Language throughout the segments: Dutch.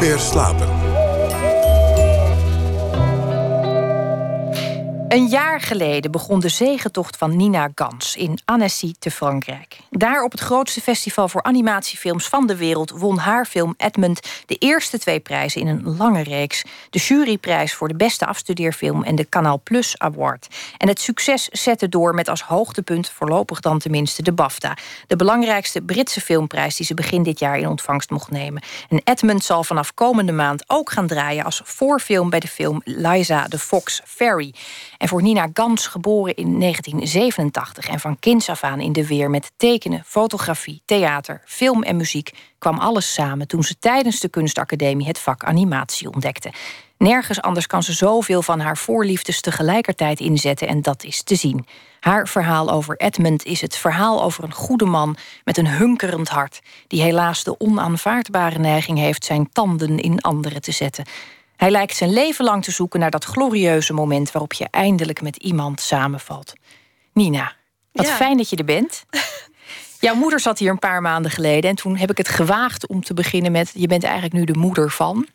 Meer slapen. Een jaar geleden begon de zegentocht van Nina Gans in Annecy te Frankrijk. Daar op het grootste festival voor animatiefilms van de wereld won haar film Edmund de eerste twee prijzen in een lange reeks: de juryprijs voor de beste afstudeerfilm en de Canal Plus Award. En het succes zette door met als hoogtepunt voorlopig dan tenminste de BAFTA, de belangrijkste Britse filmprijs die ze begin dit jaar in ontvangst mocht nemen. En Edmund zal vanaf komende maand ook gaan draaien als voorfilm bij de film Liza de Fox Ferry. En voor Nina Gans, geboren in 1987 en van kinds af aan in de weer met tekenen, fotografie, theater, film en muziek, kwam alles samen toen ze tijdens de kunstacademie het vak animatie ontdekte. Nergens anders kan ze zoveel van haar voorliefdes tegelijkertijd inzetten en dat is te zien. Haar verhaal over Edmund is het verhaal over een goede man met een hunkerend hart, die helaas de onaanvaardbare neiging heeft zijn tanden in anderen te zetten. Hij lijkt zijn leven lang te zoeken naar dat glorieuze moment waarop je eindelijk met iemand samenvalt. Nina, wat fijn dat je er bent. Jouw moeder zat hier een paar maanden geleden en toen heb ik het gewaagd om te beginnen met: Je bent eigenlijk nu de moeder van.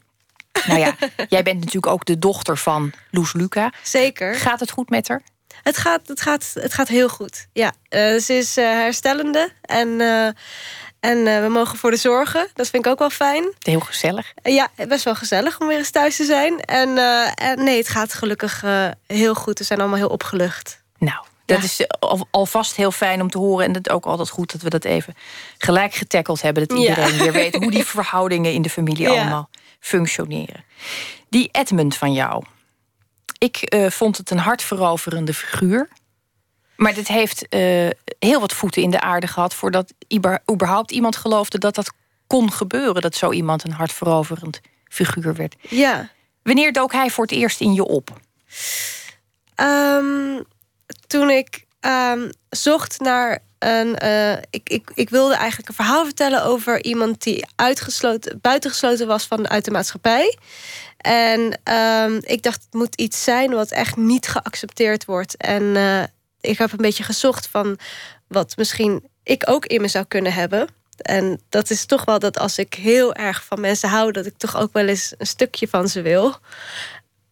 Nou ja, jij bent natuurlijk ook de dochter van Loes Luca. Zeker. Gaat het goed met haar? Het gaat, het gaat, het gaat heel goed. Ja, uh, ze is uh, herstellende en uh, en uh, we mogen voor de zorgen. Dat vind ik ook wel fijn. Heel gezellig. Uh, ja, best wel gezellig om weer eens thuis te zijn. En, uh, en nee, het gaat gelukkig heel goed. We zijn allemaal heel opgelucht. Nou, dat ja. is al, alvast heel fijn om te horen. En het ook altijd goed dat we dat even gelijk getackeld hebben. Dat iedereen ja. weer weet hoe die verhoudingen in de familie ja. allemaal functioneren. Die Edmund van jou. Ik vond het een hartveroverende figuur. Maar dit heeft heel wat voeten in de aarde gehad voordat überhaupt iemand geloofde dat dat kon gebeuren. Dat zo iemand een hartveroverend figuur werd. Ja. Wanneer dook hij voor het eerst in je op? Um, toen ik um, zocht naar een. Uh, ik, ik, ik wilde eigenlijk een verhaal vertellen over iemand die uitgesloten, buitengesloten was van, uit de maatschappij. En um, ik dacht, het moet iets zijn wat echt niet geaccepteerd wordt. En uh, ik heb een beetje gezocht van wat misschien ik ook in me zou kunnen hebben. En dat is toch wel dat als ik heel erg van mensen hou, dat ik toch ook wel eens een stukje van ze wil.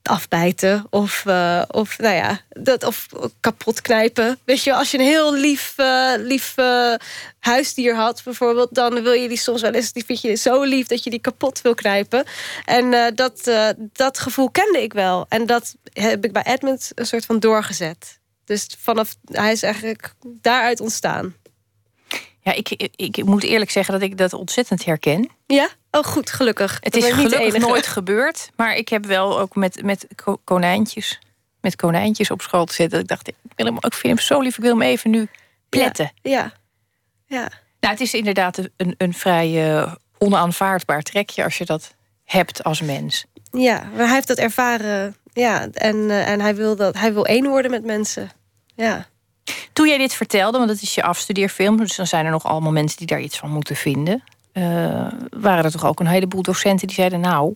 Afbijten of, uh, of, nou ja, dat, of kapot knijpen. Weet je, als je een heel lief, uh, lief uh, huisdier had, bijvoorbeeld, dan wil je die soms wel eens, die vind je zo lief dat je die kapot wil knijpen. En dat, dat gevoel kende ik wel. En dat heb ik bij Edmund een soort van doorgezet. Dus vanaf, hij is eigenlijk daaruit ontstaan. Ja, ik, ik, ik, moet eerlijk zeggen dat ik dat ontzettend herken. Ja? Oh, goed, gelukkig. Het is gelukkig nooit gebeurd. Maar ik heb wel ook met, met konijntjes, met konijntjes op school te zitten. Ik dacht, ik, wil hem, ik vind hem zo lief, ik wil hem even nu pletten. Ja, ja. ja. Nou, het is inderdaad een, een vrij uh, onaanvaardbaar trekje als je dat hebt als mens. Ja, maar hij heeft dat ervaren. Ja, en, uh, en hij, wil dat, hij wil één worden met mensen. Ja. Toen jij dit vertelde, want het is je afstudeerfilm, dus dan zijn er nog allemaal mensen die daar iets van moeten vinden. Uh, waren er toch ook een heleboel docenten die zeiden: Nou,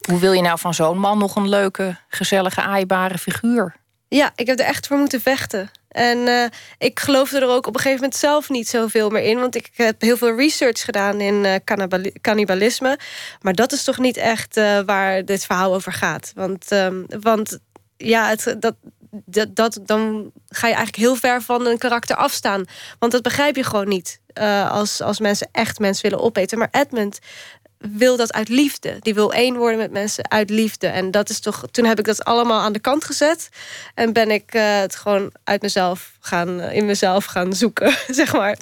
hoe wil je nou van zo'n man nog een leuke, gezellige, aaibare figuur? Ja, ik heb er echt voor moeten vechten. En uh, ik geloofde er ook op een gegeven moment zelf niet zoveel meer in. Want ik heb heel veel research gedaan in uh, cannibalisme. Maar dat is toch niet echt uh, waar dit verhaal over gaat. Want, um, want ja, het, dat, dat, dan ga je eigenlijk heel ver van een karakter afstaan. Want dat begrijp je gewoon niet. Als, als mensen echt mensen willen opeten. Maar Edmund wil dat uit liefde. Die wil één worden met mensen uit liefde. En dat is toch. Toen heb ik dat allemaal aan de kant gezet. En ben ik uh, het gewoon uit mezelf gaan, in mezelf gaan zoeken, zeg maar.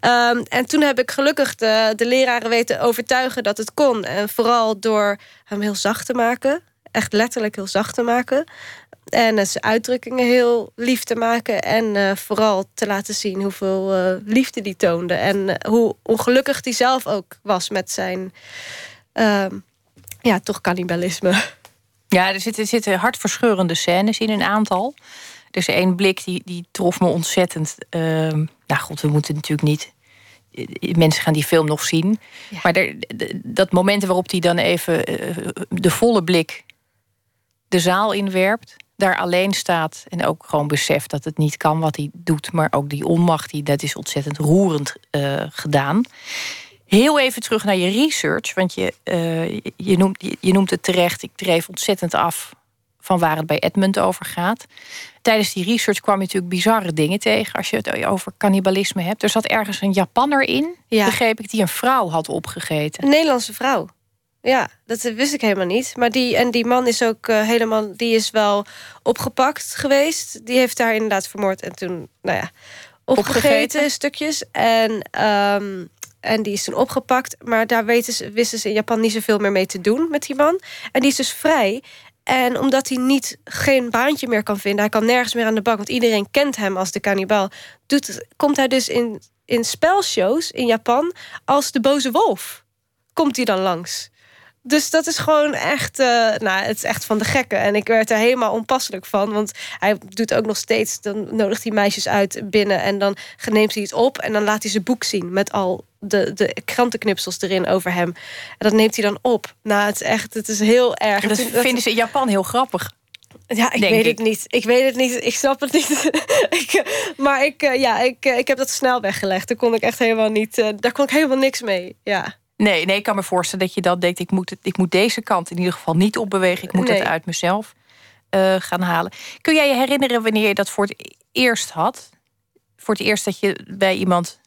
Um, en toen heb ik gelukkig de, de leraren weten overtuigen dat het kon. En vooral door hem heel zacht te maken. Echt letterlijk heel zacht te maken. En zijn uitdrukkingen heel lief te maken. En uh, vooral te laten zien hoeveel uh, liefde die toonde. En hoe ongelukkig die zelf ook was met zijn... ja, toch cannibalisme. Ja, er zitten, er zitten hartverscheurende scènes in een aantal. Er is één blik die, die trof me ontzettend. nou goed, we moeten natuurlijk niet mensen gaan die film nog zien. Ja. Maar er, dat moment waarop hij dan even de volle blik de zaal inwerpt daar alleen staat en ook gewoon beseft dat het niet kan wat hij doet, maar ook die onmacht, die, dat is ontzettend roerend uh, gedaan. Heel even terug naar je research. Want je, uh, je, noemt, je, je noemt het terecht. Ik dreef ontzettend af van waar het bij Edmund over gaat. Tijdens die research kwam je natuurlijk bizarre dingen tegen als je het over cannibalisme hebt. Er zat ergens een Japanner in, ja. begreep ik, die een vrouw had opgegeten. Een Nederlandse vrouw. Ja, dat wist ik helemaal niet. Maar die, en die man is ook uh, helemaal, die is wel opgepakt geweest. Die heeft daar inderdaad vermoord en toen, nou ja, opgegeten, stukjes. En, um, en die is toen opgepakt. Maar daar weten ze, wisten ze in Japan niet zoveel meer mee te doen met die man. En die is dus vrij. En omdat hij niet geen baantje meer kan vinden, hij kan nergens meer aan de bak, want iedereen kent hem als de kannibaal, doet, komt hij dus in, in spelshows in Japan als de boze wolf. Komt hij dan langs? Dus dat is gewoon echt, uh, nou, het is echt van de gekken. En ik werd er helemaal onpasselijk van. Want hij doet ook nog steeds, dan nodigt hij meisjes uit binnen... en dan neemt hij het op en dan laat hij zijn boek zien... met al de, de krantenknipsels erin over hem. En dat neemt hij dan op. Nou, het is echt, het is heel erg. Dat, vinden ze in Japan heel grappig. Ja, ik weet het niet. Ik weet het niet. Ik snap het niet. ik, maar ik, eh, ja, ik, eh, ik heb dat snel weggelegd. Daar kon ik echt helemaal niet. daar kon ik helemaal niks mee. Ja. Nee, nee, ik kan me voorstellen dat je dan denkt... ik moet, het, ik moet deze kant in ieder geval niet opbewegen. Ik moet het uit mezelf uh, gaan halen. Kun jij je herinneren wanneer je dat voor het eerst had? Voor het eerst dat je bij iemand...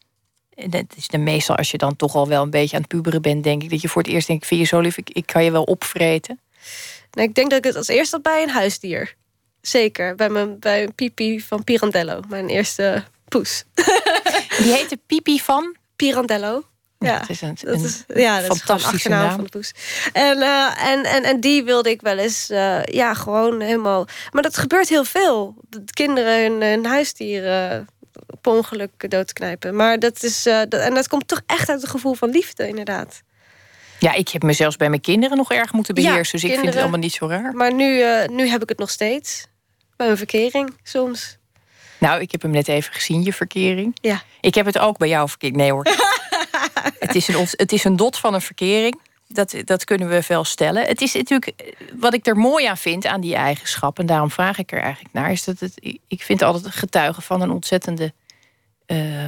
Het is de meestal als je dan toch al wel een beetje aan het puberen bent... denk ik dat je voor het eerst denkt... vind je zo lief, ik, ik kan je wel opvreten. Nee, ik denk dat ik het als eerst had bij een huisdier. Zeker, bij, mijn, bij een pipi van Pirandello. Mijn eerste poes. Die heette Pipi van? Pirandello. Ja, het is een, dat is, ja, dat fantastische is naam. van de poes. En, uh, en, en, en die wilde ik wel eens, uh, ja, gewoon helemaal. Maar dat gebeurt heel veel. Dat kinderen hun, hun huisdieren op ongeluk doodknijpen. Maar dat is, uh, dat, en dat komt toch echt uit het gevoel van liefde, inderdaad. Ja, ik heb mezelf bij mijn kinderen nog erg moeten beheersen. dus ik vind het allemaal niet zo raar. Maar nu, nu heb ik het nog steeds. Bij een verkering soms. Nou, ik heb hem net even gezien, je verkering. Ja. Ik heb het ook bij jou verkering. Nee hoor. het, is een, het is een dot van een verkering. Dat, dat kunnen we wel stellen. Het is natuurlijk, wat ik er mooi aan vind, aan die eigenschap... en daarom vraag ik er eigenlijk naar... is dat het, ik vind altijd een getuige van een ontzettende uh,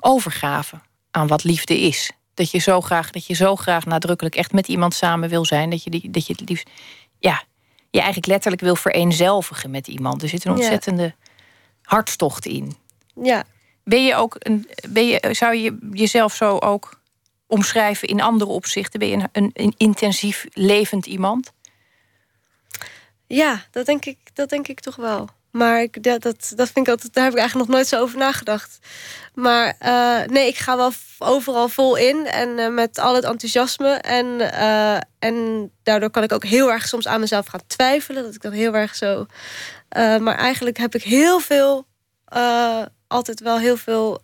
overgave... aan wat liefde is. Dat je, zo graag, dat je zo graag nadrukkelijk echt met iemand samen wil zijn... dat je, die, dat je het liefst... Ja, je eigenlijk letterlijk wil vereenzelvigen met iemand. Er zit een ontzettende hartstocht in. Ja, ben je ook een, ben je, zou je jezelf zo ook omschrijven in andere opzichten? Ben je een, een, intensief levend iemand? Ja, dat denk ik, dat denk ik toch wel. Maar ik, dat, dat, dat vind ik altijd, daar heb ik eigenlijk nog nooit zo over nagedacht. Maar uh, nee, ik ga wel overal vol in en uh, met al het enthousiasme. En, uh, en daardoor kan ik ook heel erg soms aan mezelf gaan twijfelen. Dat ik dan heel erg zo. maar eigenlijk heb ik heel veel altijd wel heel veel.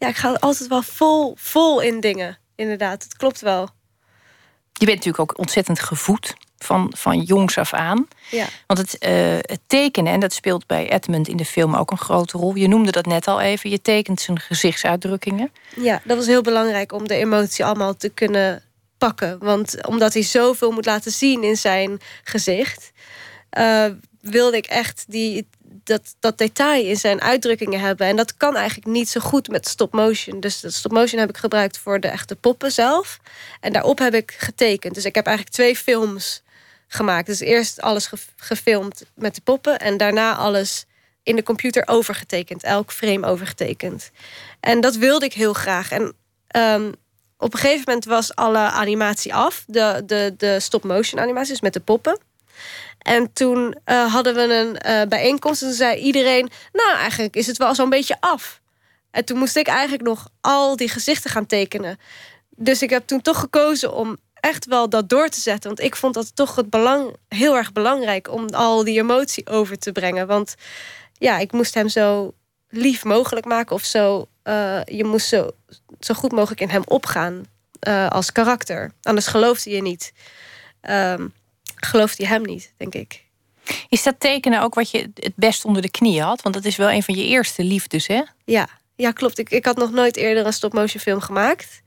Ja, ik ga altijd wel vol, vol in dingen. Inderdaad, het klopt wel. Je bent natuurlijk ook ontzettend gevoed van, van jongs af aan. Ja. Want het, uh, het tekenen, en dat speelt bij Edmund in de film ook een grote rol. Je noemde dat net al even, je tekent zijn gezichtsuitdrukkingen. Ja, dat was heel belangrijk om de emotie allemaal te kunnen pakken. Want omdat hij zoveel moet laten zien in zijn gezicht... Uh, wilde ik echt die, dat, dat detail in zijn uitdrukkingen hebben. En dat kan eigenlijk niet zo goed met stop motion. Dus de stop motion heb ik gebruikt voor de echte poppen zelf. En daarop heb ik getekend. Dus ik heb eigenlijk twee films gemaakt. Dus eerst alles gefilmd met de poppen. En daarna alles in de computer overgetekend. Elk frame overgetekend. En dat wilde ik heel graag. En um, op een gegeven moment was alle animatie af. De, de, de stop motion animatie, dus met de poppen. En toen uh, hadden we een uh, bijeenkomst en zei iedereen... nou, eigenlijk is het wel zo'n beetje af. En toen moest ik eigenlijk nog al die gezichten gaan tekenen. Dus ik heb toen toch gekozen om echt wel dat door te zetten. Want ik vond dat toch het belang, heel erg belangrijk... om al die emotie over te brengen. Want ja, ik moest hem zo lief mogelijk maken of zo. Uh, je moest zo, zo goed mogelijk in hem opgaan als karakter. Anders geloofde je niet... Um, gelooft hij hem niet, denk ik. Is dat tekenen ook wat je het best onder de knie had? Want dat is wel een van je eerste liefdes, hè? Ja, ja klopt. Ik, ik had nog nooit eerder een stop-motion film gemaakt.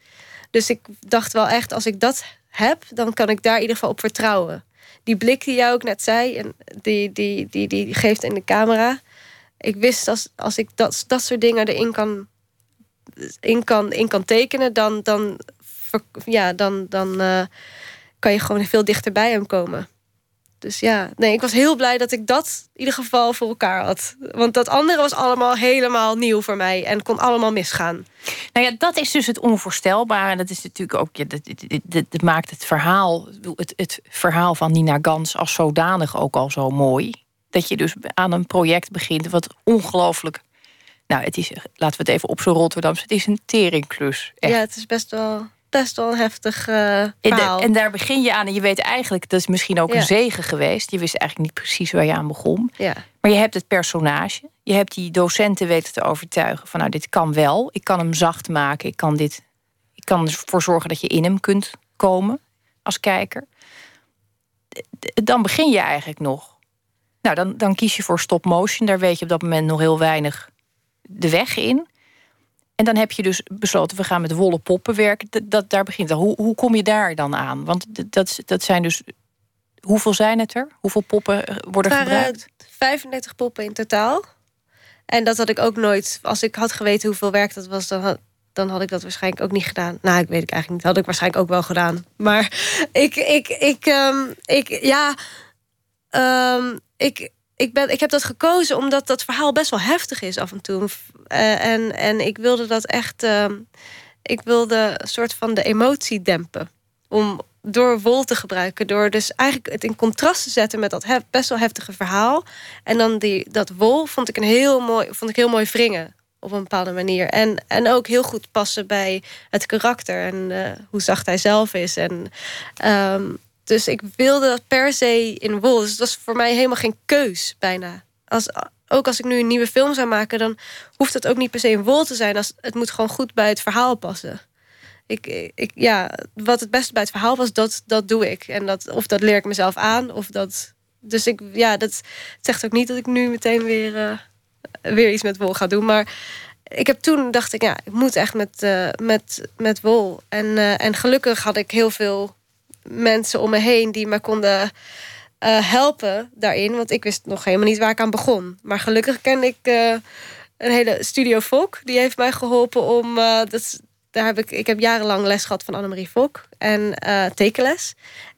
Dus ik dacht wel echt, als ik dat heb... dan kan ik daar in ieder geval op vertrouwen. Die blik die jij ook net zei, en die, die, die, die geeft in de camera... ik wist als, als ik dat, dat soort dingen erin kan in kan, in kan tekenen, dan, dan, ja, dan, dan uh, kan je gewoon veel dichter bij hem komen. Dus ja, nee, ik was heel blij dat ik dat in ieder geval voor elkaar had. Want dat andere was allemaal helemaal nieuw voor mij en kon allemaal misgaan. Nou ja, dat is dus het onvoorstelbare. En dat is natuurlijk ook, ja, dat, dat, dat, maakt het verhaal, het, het verhaal van Nina Gans als zodanig ook al zo mooi. Dat je dus aan een project begint wat ongelooflijk. Nou, het is, laten we het even op zo'n Rotterdams. Het is een teringklus. Echt. Ja, het is best wel best wel een heftig uh, verhaal. En, daar begin je aan en je weet eigenlijk, dat is misschien ook een zegen geweest. Je wist eigenlijk niet precies waar je aan begon. Ja. Maar je hebt het personage. Je hebt die docenten weten te overtuigen van nou, dit kan wel. Ik kan hem zacht maken. Ik kan, dit, ik kan ervoor zorgen dat je in hem kunt komen als kijker. Dan begin je eigenlijk nog. Nou, dan, dan kies je voor stop motion. Daar weet je op dat moment nog heel weinig de weg in. En dan heb je dus besloten, we gaan met wollen poppen werken. Dat, dat daar begint het. Hoe, hoe kom je daar dan aan? Want dat, dat zijn dus. Hoeveel zijn het er? Hoeveel poppen eh, worden het gebruikt? 35 poppen in totaal. En dat had ik ook nooit. Als ik had geweten hoeveel werk dat was, dan had, dan had ik dat waarschijnlijk ook niet gedaan. Nou, ik weet ik eigenlijk niet. Had ik waarschijnlijk ook wel gedaan. Maar ik, ik, ik, um, ik ja. Um, ik, ik, ben, ik heb dat gekozen omdat dat verhaal best wel heftig is af en toe. Uh, en, en ik wilde dat echt. Uh, ik wilde een soort van de emotie dempen. Om door wol te gebruiken. Door dus eigenlijk het in contrast te zetten met dat best wel heftige verhaal. En dan die, dat wol vond ik een heel mooi, vond ik heel mooi wringen. Op een bepaalde manier. En, en ook heel goed passen bij het karakter. En uh, hoe zacht hij zelf is. En um, dus ik wilde dat per se in wol. Dus dat was voor mij helemaal geen keus, bijna. Als, ook als ik nu een nieuwe film zou maken... dan hoeft het ook niet per se in wol te zijn. Als, het moet gewoon goed bij het verhaal passen. Ik, ik, ja, wat het beste bij het verhaal was, dat, dat doe ik. En dat, of dat leer ik mezelf aan, of dat... Dus ik, ja, dat zegt ook niet dat ik nu meteen weer, uh, weer iets met wol ga doen. Maar ik heb toen dacht ik, ja, ik moet echt met, uh, met, met wol. En, uh, en gelukkig had ik heel veel mensen om me heen die me konden uh, helpen daarin. Want ik wist nog helemaal niet waar ik aan begon. Maar gelukkig ken ik uh, een hele studio Volk. Die heeft mij geholpen om... Uh, dat, daar heb ik, ik heb jarenlang les gehad van Annemarie Volk. En tekenles.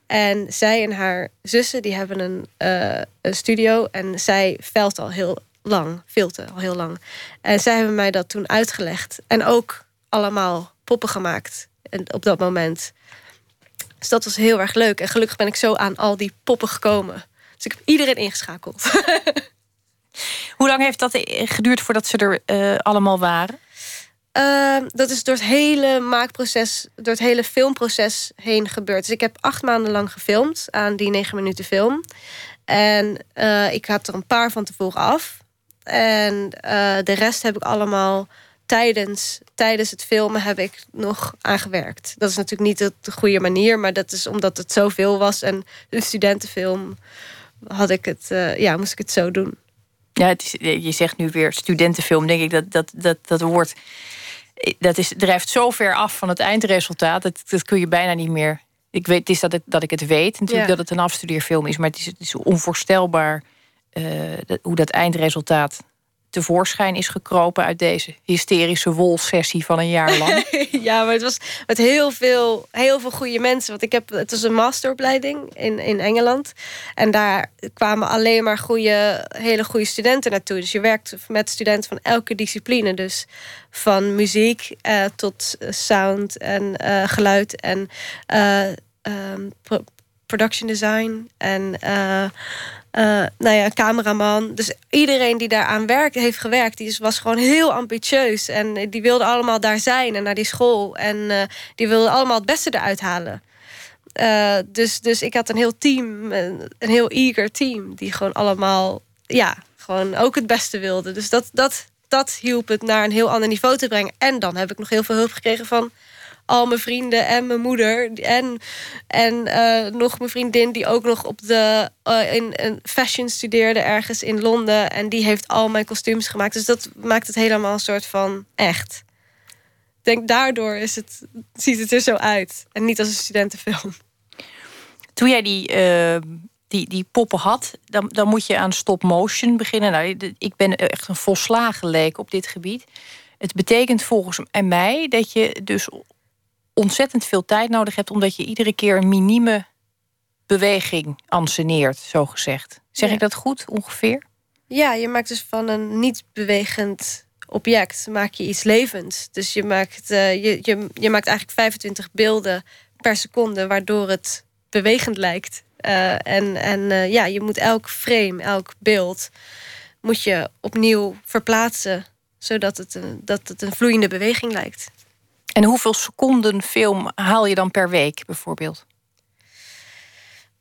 En zij en haar zussen die hebben een, studio. En zij velt al heel lang. Filte al heel lang. En zij hebben mij dat toen uitgelegd. En ook allemaal poppen gemaakt. Op dat moment. Dus dat was heel erg leuk. En gelukkig ben ik zo aan al die poppen gekomen. Dus ik heb iedereen ingeschakeld. Hoe lang heeft dat geduurd voordat ze er uh, allemaal waren? Uh, dat is door het hele maakproces, door het hele filmproces heen gebeurd. Dus ik heb acht maanden lang gefilmd aan die negen minuten film. En uh, ik had er een paar van tevoren af. En de rest heb ik allemaal tijdens, tijdens het filmen heb ik nog aangewerkt. Dat is natuurlijk niet de goede manier, maar dat is omdat het zoveel was. En een studentenfilm had ik het, uh, ja, moest ik het zo doen. Ja, het is, je zegt nu weer studentenfilm, denk ik dat dat, dat, dat woord. Dat is, drijft zo ver af van het eindresultaat. Dat, dat kun je bijna niet meer. Ik weet, het is dat, het, dat ik het weet, natuurlijk dat het een afstudeerfilm is, maar het is, het is onvoorstelbaar uh, dat, hoe dat eindresultaat tevoorschijn is gekropen uit deze hysterische wolsessie van een jaar lang. ja, maar het was met heel veel, heel veel goede mensen. Want ik heb, het was een masteropleiding in, in Engeland. En daar kwamen alleen maar goede, hele goede studenten naartoe. Dus je werkt met studenten van elke discipline. Dus van muziek uh, tot sound en uh, geluid en uh, um, production design en uh, nou ja, cameraman. Dus iedereen die daaraan werkt, heeft gewerkt, die was gewoon heel ambitieus. En die wilde allemaal daar zijn en naar die school. En uh, die wilde allemaal het beste eruit halen. Dus, dus ik had een heel team, een heel eager team, die gewoon allemaal, ja, gewoon ook het beste wilde. Dus dat, dat, dat hielp het naar een heel ander niveau te brengen. En dan heb ik nog heel veel hulp gekregen van al mijn vrienden en mijn moeder. En, en uh, nog mijn vriendin die ook nog op de, uh, in, in, fashion studeerde ergens in Londen. En die heeft al mijn kostuums gemaakt. Dus dat maakt het helemaal een soort van echt. Denk daardoor is het, ziet het er zo uit. En niet als een studentenfilm. Toen jij die, uh, die, die poppen had, dan, dan moet je aan stop motion beginnen. Nou, ik ben echt een volslagen leek op dit gebied. Het betekent volgens mij dat je dus ontzettend veel tijd nodig hebt, omdat je iedere keer een minieme beweging anseneert, zo gezegd. Zeg ik dat goed ongeveer? Ja, je maakt dus van een niet bewegend object maak je iets levends. Dus je maakt, uh, je, je, je maakt eigenlijk 25 beelden per seconde, waardoor het bewegend lijkt. Uh, en en uh, ja, je moet elk frame, elk beeld, moet je opnieuw verplaatsen, zodat het een, dat het een vloeiende beweging lijkt. En hoeveel seconden film haal je dan per week bijvoorbeeld?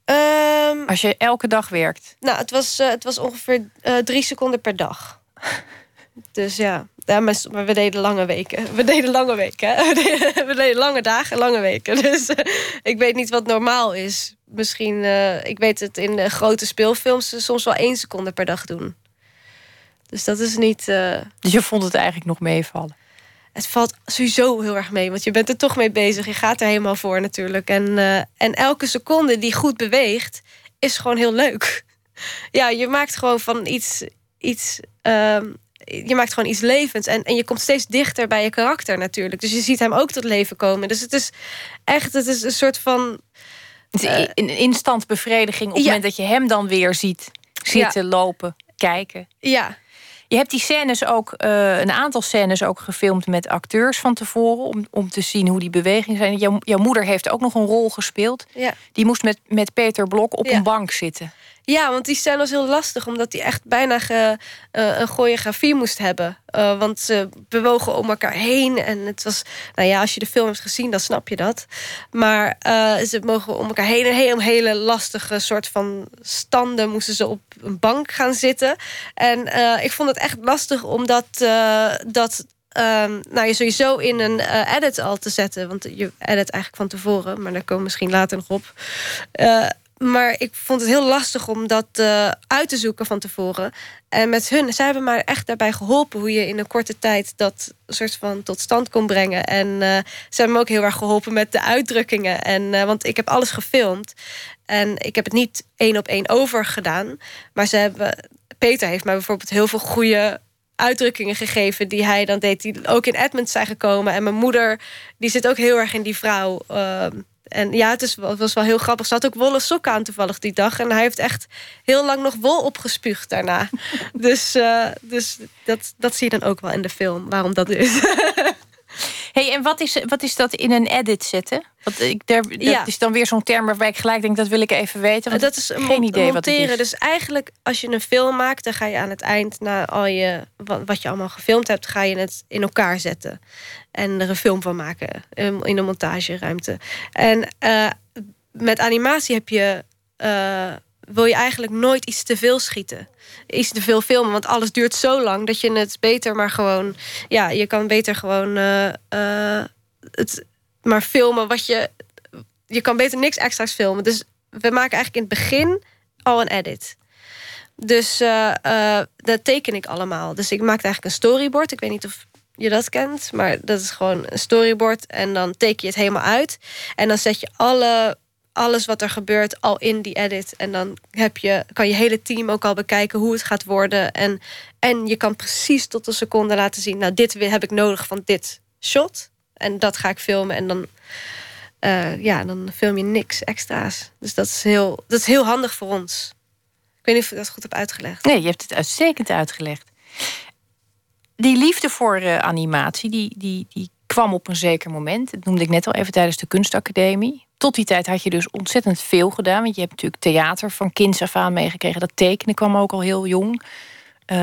Um, Als je elke dag werkt? Nou, het was, uh, het was ongeveer uh, drie seconden per dag. dus ja, ja maar, we deden lange weken. We deden lange weken. We deden, we deden lange dagen, lange weken. Dus uh, ik weet niet wat normaal is. Misschien, ik weet het in de grote speelfilms soms wel één seconde per dag doen. Dus dat is niet. Dus je vond het eigenlijk nog meevallen? Het valt sowieso heel erg mee. Want je bent er toch mee bezig. Je gaat er helemaal voor natuurlijk. En, uh, en elke seconde die goed beweegt, is gewoon heel leuk. Ja, je maakt gewoon van iets. iets uh, je maakt gewoon iets levends. En, en je komt steeds dichter bij je karakter natuurlijk. Dus je ziet hem ook tot leven komen. Dus het is echt, het is een soort van. Uh, een instant bevrediging op het moment dat je hem dan weer ziet zitten, lopen, kijken. Ja, je hebt die scènes ook, uh, een aantal scènes ook gefilmd met acteurs van tevoren. Om, om te zien hoe die bewegingen zijn. Jouw, jouw moeder heeft ook nog een rol gespeeld. Ja. Die moest met, met Peter Blok op een bank zitten. Ja, want die scène was heel lastig, omdat hij echt bijna ge, uh, een choreografie moest hebben. Uh, want ze bewogen om elkaar heen. En het was, nou ja, als je de film hebt gezien, dan snap je dat. Maar uh, ze mogen om elkaar heen. Een hele, hele lastige soort van standen moesten ze op een bank gaan zitten. En ik vond het echt lastig, omdat dat Um, nou, je sowieso in een edit al te zetten. Want je edit eigenlijk van tevoren, maar daar komen we misschien later nog op. Uh, maar ik vond het heel lastig om dat uh, uit te zoeken van tevoren. En met hun, zij hebben mij echt daarbij geholpen hoe je in een korte tijd dat soort van tot stand kon brengen. En uh, ze hebben me ook heel erg geholpen met de uitdrukkingen. En, uh, want ik heb alles gefilmd. En ik heb het niet één op één over gedaan. Maar ze hebben, Peter heeft mij bijvoorbeeld heel veel goede uitdrukkingen gegeven die hij dan deed, die ook in Edmund zijn gekomen. En mijn moeder, die zit ook heel erg in die vrouw. En ja, het, is, het was wel heel grappig. Ze had ook wollen sokken aan toevallig die dag. En hij heeft echt heel lang nog wol opgespuugd daarna. dus uh, dus dat, dat zie je dan ook wel in de film, waarom dat is. hey, en wat is, wat is dat in een edit zetten? Want ik, daar, dat ja. is dan weer zo'n term waarbij ik gelijk denk... dat wil ik even weten. Want dat is geen idee monteren. wat het is. Dus eigenlijk, als je een film maakt... dan ga je aan het eind, na al je, wat je allemaal gefilmd hebt... ga je het in elkaar zetten. En er een film van maken in de montageruimte. En uh, met animatie heb je... Uh, wil je eigenlijk nooit iets te veel schieten. Iets te veel filmen, want alles duurt zo lang... dat je het beter maar gewoon... Ja, je kan beter gewoon... Uh, het maar filmen wat je... Je kan beter niks extra's filmen. Dus we maken eigenlijk in het begin al een edit. Dus dat teken ik allemaal. Dus ik maak eigenlijk een storyboard. Ik weet niet of je dat kent. Maar dat is gewoon een storyboard. En dan teken je het helemaal uit. En dan zet je alle, alles wat er gebeurt al in die edit. En dan heb je, kan je hele team ook al bekijken hoe het gaat worden. En, en je kan precies tot de seconde laten zien... nou, dit heb ik nodig van dit shot. En dat ga ik filmen. En dan, uh, ja, dan film je niks extra's. Dus dat is, heel, dat is heel handig voor ons. Ik weet niet of ik dat goed heb uitgelegd. Nee, je hebt het uitstekend uitgelegd die liefde voor uh, animatie, die, die, die kwam op een zeker moment. Dat noemde ik net al even tijdens de kunstacademie. Tot die tijd had je dus ontzettend veel gedaan. Want je hebt natuurlijk theater van kinds af aan meegekregen. Dat tekenen kwam ook al heel jong. Uh,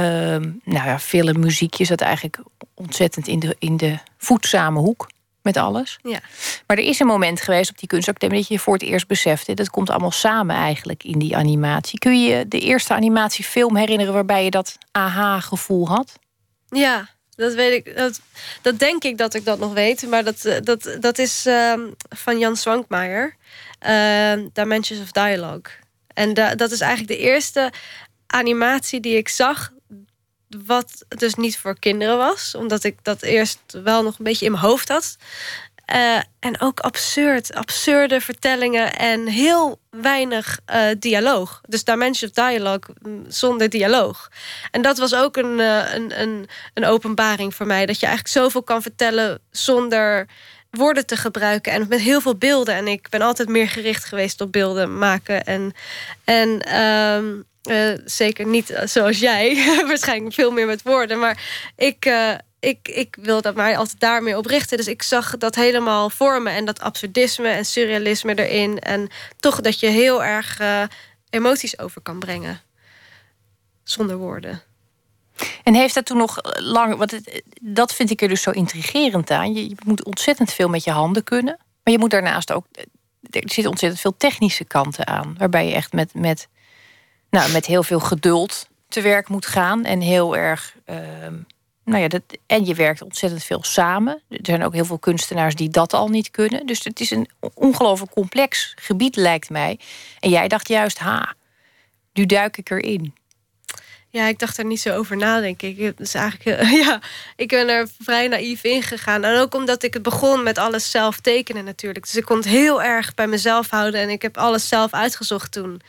nou ja, film, muziek. Je zat eigenlijk ontzettend in de, in de voedzame hoek met alles. Ja. Maar er is een moment geweest op die kunstacademie... dat je voor het eerst besefte... dat komt allemaal samen eigenlijk in die animatie. Kun je je de eerste animatiefilm herinneren... waarbij je dat aha-gevoel had? Ja, dat weet ik. Dat, denk ik dat ik dat nog weet. Maar dat, eh, dat, dat is uh, van Jan Swankmaier. Uh, Dimensions of Dialogue. En da, dat is eigenlijk de eerste animatie die ik zag. Wat dus niet voor kinderen was. Omdat ik dat eerst wel nog een beetje in mijn hoofd had. Eh, en ook absurd, absurde vertellingen en heel weinig uh, dialoog. Dus Dimension of Dialogue mm, zonder dialoog. En dat was ook een, uh, een, een, een openbaring voor mij. Dat je eigenlijk zoveel kan vertellen zonder woorden te gebruiken en met heel veel beelden. En ik ben altijd meer gericht geweest op beelden maken. En, en uh, zeker niet zoals jij, waarschijnlijk veel meer met woorden. Maar ik, ik, ik wil dat mij altijd daarmee op richten. Dus ik zag dat helemaal vormen en dat absurdisme en surrealisme erin. En toch dat je heel erg uh, emoties over kan brengen. Zonder woorden. En heeft dat toen nog lang. Want dat vind ik er dus zo intrigerend aan. Je, je, moet ontzettend veel met je handen kunnen. Maar je moet daarnaast ook. Er zitten ontzettend veel technische kanten aan. Waarbij je echt met, met, nou, met heel veel geduld te werk moet gaan. En heel erg. Uh, nou ja, dat, en je werkt ontzettend veel samen. Er zijn ook heel veel kunstenaars die dat al niet kunnen. Dus het is een ongelooflijk complex gebied, lijkt mij. En jij dacht juist, ha, nu duik ik erin. Ja, ik dacht er niet zo over na, denk ik. Dus eigenlijk, ja, ik ben er vrij naïef in gegaan. En ook omdat ik het begon met alles zelf tekenen natuurlijk. Dus ik kon het heel erg bij mezelf houden. En ik heb alles zelf uitgezocht toen.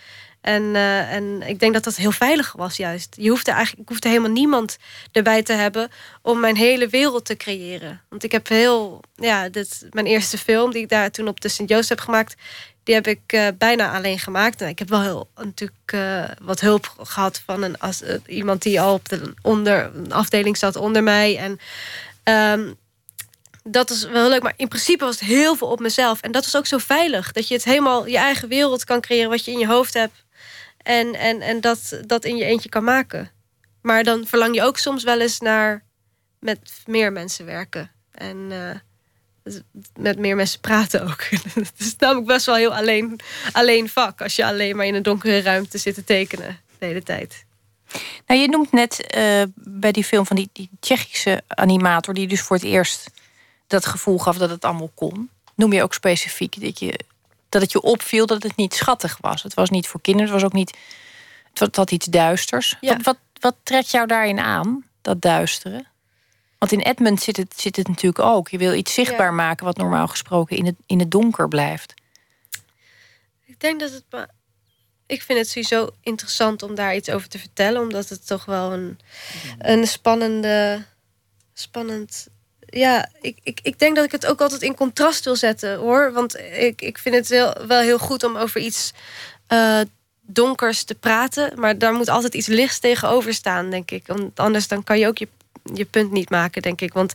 En, uh, en ik denk dat dat heel veilig was juist. Je hoefde eigenlijk, ik hoefde helemaal niemand erbij te hebben... om mijn hele wereld te creëren. Want ik heb heel... Ja, dit, mijn eerste film die ik daar toen op de Sint-Joost heb gemaakt... die heb ik uh, bijna alleen gemaakt. En ik heb wel heel, natuurlijk uh, wat hulp gehad van een, als, iemand... die al op de onder, een afdeling zat onder mij. En um, dat is wel leuk. Maar in principe was het heel veel op mezelf. En dat is ook zo veilig. Dat je het helemaal je eigen wereld kan creëren... wat je in je hoofd hebt. En, en, en dat, dat in je eentje kan maken. Maar dan verlang je ook soms wel eens naar met meer mensen werken. En uh, met meer mensen praten ook. Het is namelijk best wel heel alleen, alleen vak. Als je alleen maar in een donkere ruimte zit te tekenen de hele tijd. Nou, je noemt net uh, bij die film van die, die Tsjechische animator... die dus voor het eerst dat gevoel gaf dat het allemaal kon. Noem je ook specifiek dat je dat het je opviel dat het niet schattig was. Het was niet voor kinderen, het was ook niet. Het had iets duisters. Ja. Wat, wat, wat trekt jou daarin aan, dat duisteren? Want in Edmund zit het, zit het natuurlijk ook. Je wil iets zichtbaar ja. maken wat normaal gesproken in het, in het donker blijft. Ik denk dat het. Ik vind het sowieso interessant om daar iets over te vertellen, omdat het toch wel een, een spannende, spannend ja, ik, ik, ik denk dat ik het ook altijd in contrast wil zetten hoor. Want ik, ik vind het heel, wel heel goed om over iets uh, donkers te praten. Maar daar moet altijd iets lichts tegenover staan, denk ik. Want anders dan kan je ook je, je punt niet maken, denk ik. Want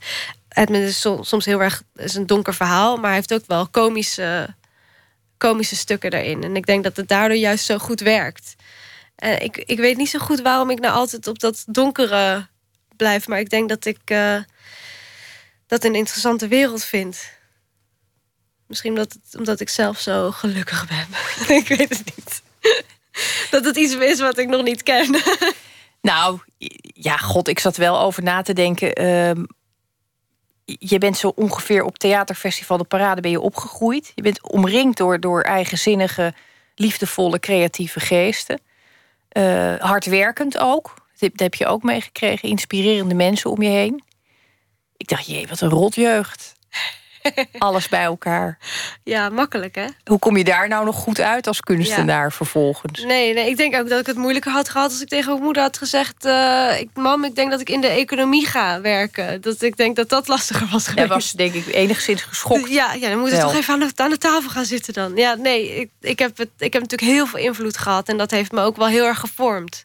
Edmund is soms heel erg is een donker verhaal, maar hij heeft ook wel komische, komische stukken daarin. En ik denk dat het daardoor juist zo goed werkt. Ik, ik weet niet zo goed waarom ik nou altijd op dat donkere blijf. Maar ik denk dat ik. Uh, dat een interessante wereld vind. Misschien omdat, het, omdat ik zelf zo gelukkig ben. ik weet het niet. dat het iets is wat ik nog niet ken. nou, ja, god, ik zat wel over na te denken. Uh, je bent zo ongeveer op Theaterfestival de Parade ben je opgegroeid. Je bent omringd door, door eigenzinnige, liefdevolle, creatieve geesten. Uh, hardwerkend ook. Dat heb je ook meegekregen. Inspirerende mensen om je heen. Ik dacht, jee, wat een rotjeugd. Alles bij elkaar. Ja, makkelijk hè? Hoe kom je daar nou nog goed uit als kunstenaar ja. vervolgens? Nee, nee, ik denk ook dat ik het moeilijker had gehad als ik tegen mijn moeder had gezegd: uh, ik, Mam, ik denk dat ik in de economie ga werken. Dat ik denk dat dat lastiger was geweest. Was denk ik enigszins geschokt. Ja, ja dan moet je toch even aan de, aan de, tafel gaan zitten dan. Ja, nee, ik, ik, heb het, ik heb natuurlijk heel veel invloed gehad en dat heeft me ook wel heel erg gevormd.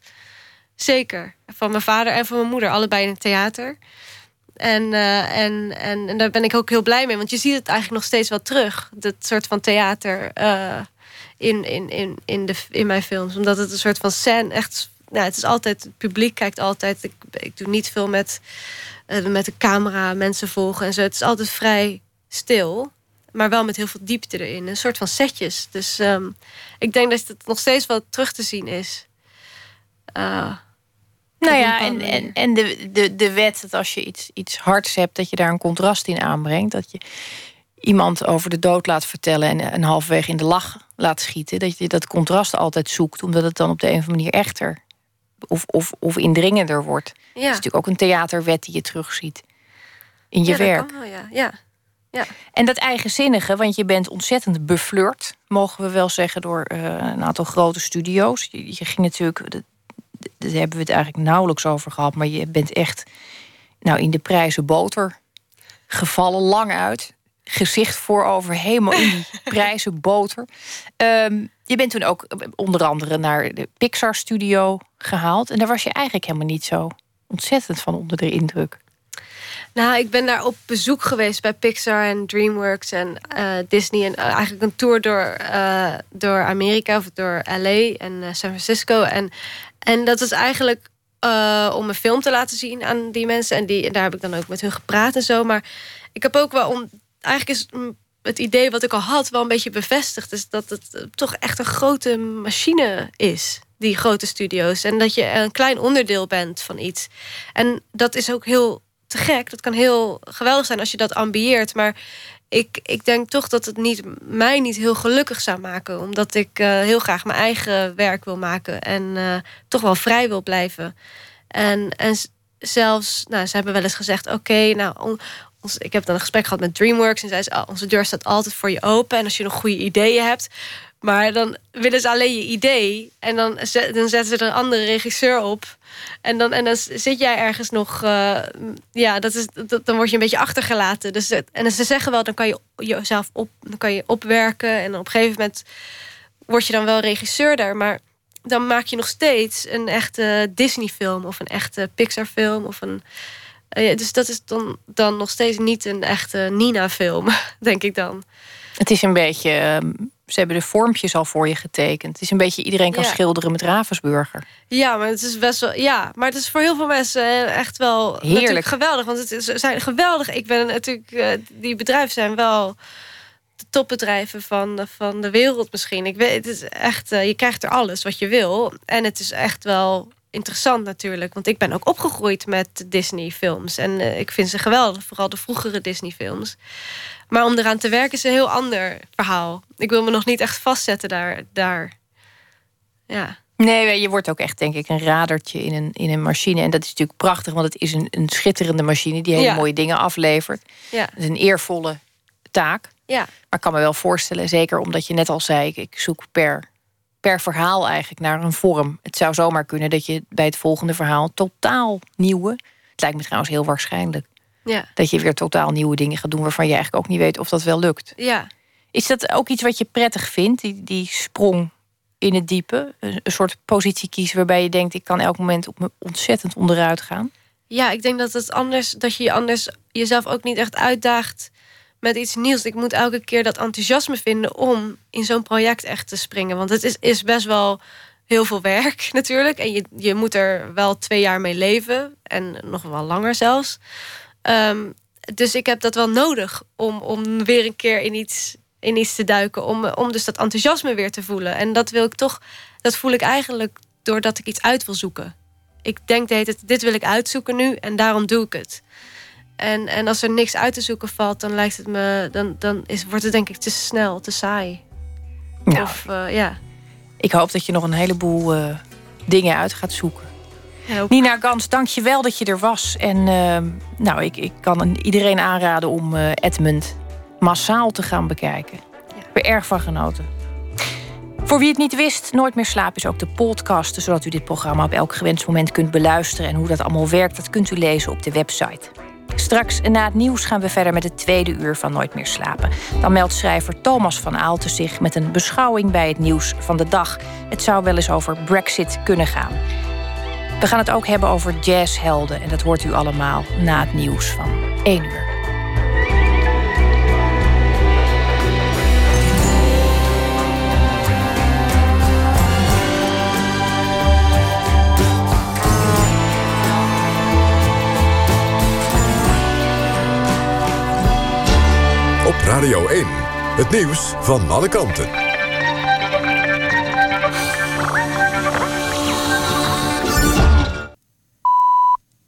Zeker. Van mijn vader en van mijn moeder, allebei in het theater. En, uh, en, en, en, daar ben ik ook heel blij mee. Want je ziet het eigenlijk nog steeds wel terug. Dat soort van theater uh, in, in, in, in, de, in mijn films. Omdat het een soort van scène echt... Nou, het is altijd... Het publiek kijkt altijd... Ik, ik doe niet veel met, uh, met de camera mensen volgen en zo. Het is altijd vrij stil. Maar wel met heel veel diepte erin. Een soort van setjes. Dus um, ik denk dat het nog steeds wel terug te zien is. Nou ja, en, en, en de, de, de wet dat als je iets, iets hards hebt, dat je daar een contrast in aanbrengt. Dat je iemand over de dood laat vertellen en, en halverwege in de lach laat schieten. Dat je dat contrast altijd zoekt, omdat het dan op de een of andere manier echter of, of, of indringender wordt. Ja. Dat is natuurlijk ook een theaterwet die je terugziet in je ja, werk. Kan wel, ja. ja. Ja. En dat eigenzinnige, want je bent ontzettend beflirt, mogen we wel zeggen, door uh, een aantal grote studio's. Je, je ging natuurlijk, daar hebben we het eigenlijk nauwelijks over gehad, maar je bent echt nou, in de prijzen boter gevallen, lang uit. Gezicht voorover, helemaal in die prijzen boter. Um, je bent toen ook onder andere naar de Pixar Studio gehaald. En daar was je eigenlijk helemaal niet zo ontzettend van onder de indruk. Nou, ik ben daar op bezoek geweest bij Pixar en DreamWorks en uh, Disney. En uh, eigenlijk een tour door, uh, door Amerika of door LA en San Francisco. En, en dat is eigenlijk om een film te laten zien aan die mensen. En, die, en daar heb ik dan ook met hun gepraat en zo. Maar ik heb ook wel om. Eigenlijk is het idee wat ik al had wel een beetje bevestigd. is dat het toch echt een grote machine is die grote studio's. En dat je een klein onderdeel bent van iets. En dat is ook heel te gek. Dat kan heel geweldig zijn als je dat ambieert. Maar ik, ik denk toch dat het niet, mij niet heel gelukkig zou maken. Omdat ik uh, heel graag mijn eigen werk wil maken. En uh, toch wel vrij wil blijven. En, en zelfs, nou, ze hebben wel eens gezegd: oké, nou, ons, ik heb dan een gesprek gehad met DreamWorks. En zei ze: oh, onze deur staat altijd voor je open. En als je nog goede ideeën hebt, maar dan willen ze alleen je idee. En dan, dan zetten ze er een andere regisseur op. En dan, en dan zit jij ergens nog... Uh, ja, dat is, dan word je een beetje achtergelaten. Dus, en ze zeggen wel, dan kan je jezelf op, dan kan je opwerken. En op een gegeven moment word je dan wel regisseur daar. Maar dan maak je nog steeds een echte Disney-film... of een echte Pixar-film of een... Uh, dus dat is dan, dan nog steeds niet een echte Nina-film, denk ik dan. Het is een beetje ehm, ze hebben de vormpjes al voor je getekend. Het is een beetje iedereen kan schilderen met Ravensburger. Ja, maar het is best wel. Ja, maar het is voor heel veel mensen echt wel heerlijk geweldig. Want het is, zijn geweldig. Ik ben natuurlijk. Uh, die bedrijven zijn wel de topbedrijven van, van de wereld misschien. Ik weet, het is echt. Je krijgt er alles wat je wil. En het is echt wel interessant natuurlijk. Want ik ben ook opgegroeid met Disney-films. En uh, ik vind ze geweldig, vooral de vroegere Disney-films. Maar om eraan te werken is een heel ander verhaal. Ik wil me nog niet echt vastzetten daar. daar. Ja. Nee, je wordt ook echt, denk ik, een radertje in een, in een machine. En dat is natuurlijk prachtig, want het is een, een schitterende machine die hele mooie dingen aflevert. Ja. Het is een eervolle taak. Ja. Maar ik kan me wel voorstellen, zeker omdat je net al zei, ik zoek per, per verhaal eigenlijk naar een vorm. Het zou zomaar kunnen dat je bij het volgende verhaal totaal nieuwe. Het lijkt me trouwens heel waarschijnlijk ja. Dat je weer totaal nieuwe dingen gaat doen waarvan je eigenlijk ook niet weet of dat wel lukt. Ja. Is dat ook iets wat je prettig vindt, die, die sprong in het diepe? Een, soort positie kiezen waarbij je denkt: ik kan elk moment op me ontzettend onderuit gaan? Ja, ik denk dat het anders, dat je anders jezelf ook niet echt uitdaagt met iets nieuws. Ik moet elke keer dat enthousiasme vinden om in zo'n project echt te springen. Want het is, is best wel heel veel werk natuurlijk. En je, je moet er wel twee jaar mee leven. En nog wel langer zelfs. Ehm, dus ik heb dat wel nodig om, om weer een keer in iets, in iets te duiken. Om, om dus dat enthousiasme weer te voelen. En dat wil ik toch, dat voel ik eigenlijk doordat ik iets uit wil zoeken. Ik denk de hele dit wil ik uitzoeken nu en daarom doe ik het. En, en als er niks uit te zoeken valt, dan lijkt het me, dan, dan is, wordt het denk ik te snel, te saai. Ja. Of, uh, ja. Ik hoop dat je nog een heleboel uh, dingen uit gaat zoeken. Nina Gans, dank je wel dat je er was. En uh, nou, ik, ik kan iedereen aanraden om uh, Edmund massaal te gaan bekijken. Ja. Ik ben erg van genoten. Voor wie het niet wist, Nooit meer slapen is ook de podcast... zodat u dit programma op elk gewenst moment kunt beluisteren... en hoe dat allemaal werkt, dat kunt u lezen op de website. Straks na het nieuws gaan we verder met het tweede uur van Nooit meer slapen. Dan meldt schrijver Thomas van Aalten zich met een beschouwing bij het nieuws van de dag. Het zou wel eens over Brexit kunnen gaan. We gaan het ook hebben over jazzhelden. En dat hoort u allemaal na het nieuws van 1 uur. Radio 1, het nieuws van alle kanten.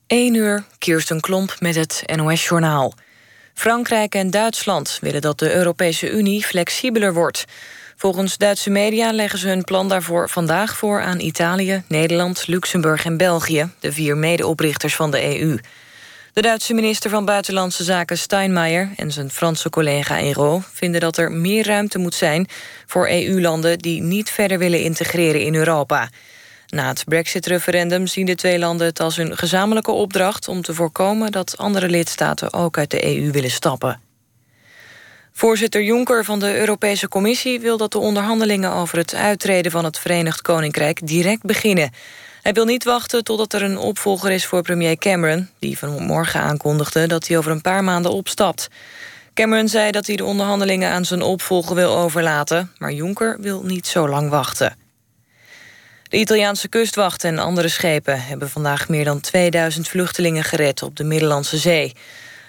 1 uur, Kirsten Klomp met het NOS-journaal. Frankrijk en Duitsland willen dat de Europese Unie flexibeler wordt. Volgens Duitse media leggen ze hun plan daarvoor vandaag voor aan Italië, Nederland, Luxemburg en België, de vier medeoprichters van de EU. De Duitse minister van Buitenlandse Zaken Steinmeier en zijn Franse collega Ero vinden dat er meer ruimte moet zijn voor EU-landen die niet verder willen integreren in Europa. Na het Brexit-referendum zien de twee landen het als hun gezamenlijke opdracht om te voorkomen dat andere lidstaten ook uit de EU willen stappen. Voorzitter Juncker van de Europese Commissie wil dat de onderhandelingen over het uittreden van het Verenigd Koninkrijk direct beginnen. Hij wil niet wachten totdat er een opvolger is voor premier Cameron... die vanmorgen aankondigde dat hij over een paar maanden opstapt. Cameron zei dat hij de onderhandelingen aan zijn opvolger wil overlaten... maar Juncker wil niet zo lang wachten. De Italiaanse kustwacht en andere schepen hebben vandaag meer dan 2000 vluchtelingen gered op de Middellandse Zee.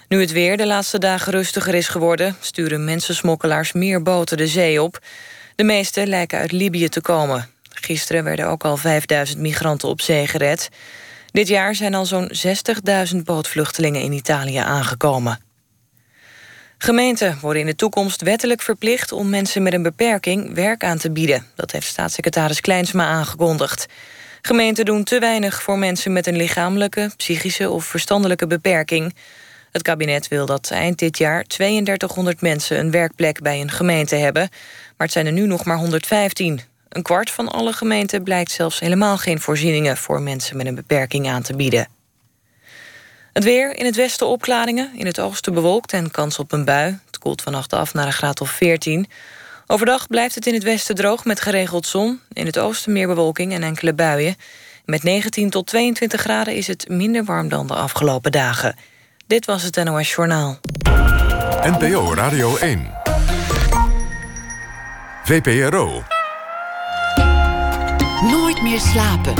Nu het weer de laatste dagen rustiger is geworden, sturen mensensmokkelaars meer boten de zee op. De meeste lijken uit Libië te komen. Gisteren werden ook al 5000 migranten op zee gered. Dit jaar zijn al zo'n 60.000 bootvluchtelingen in Italië aangekomen. Gemeenten worden in de toekomst wettelijk verplicht om mensen met een beperking werk aan te bieden. Dat heeft staatssecretaris Kleinsma aangekondigd. Gemeenten doen te weinig voor mensen met een lichamelijke, psychische of verstandelijke beperking. Het kabinet wil dat eind dit jaar 3200 mensen een werkplek bij een gemeente hebben. Maar het zijn er nu nog maar 115. Een kwart van alle gemeenten blijkt zelfs helemaal geen voorzieningen voor mensen met een beperking aan te bieden. Het weer, in het westen opklaringen, in het oosten bewolkt en kans op een bui. Het koelt vannacht af naar een graad of 14. Overdag blijft het in het westen droog met geregeld zon. In het oosten meer bewolking en enkele buien. Met 19 tot 22 graden is het minder warm dan de afgelopen dagen. Dit was het NOS Journaal. NPO Radio 1. VPRO. Nooit meer slapen.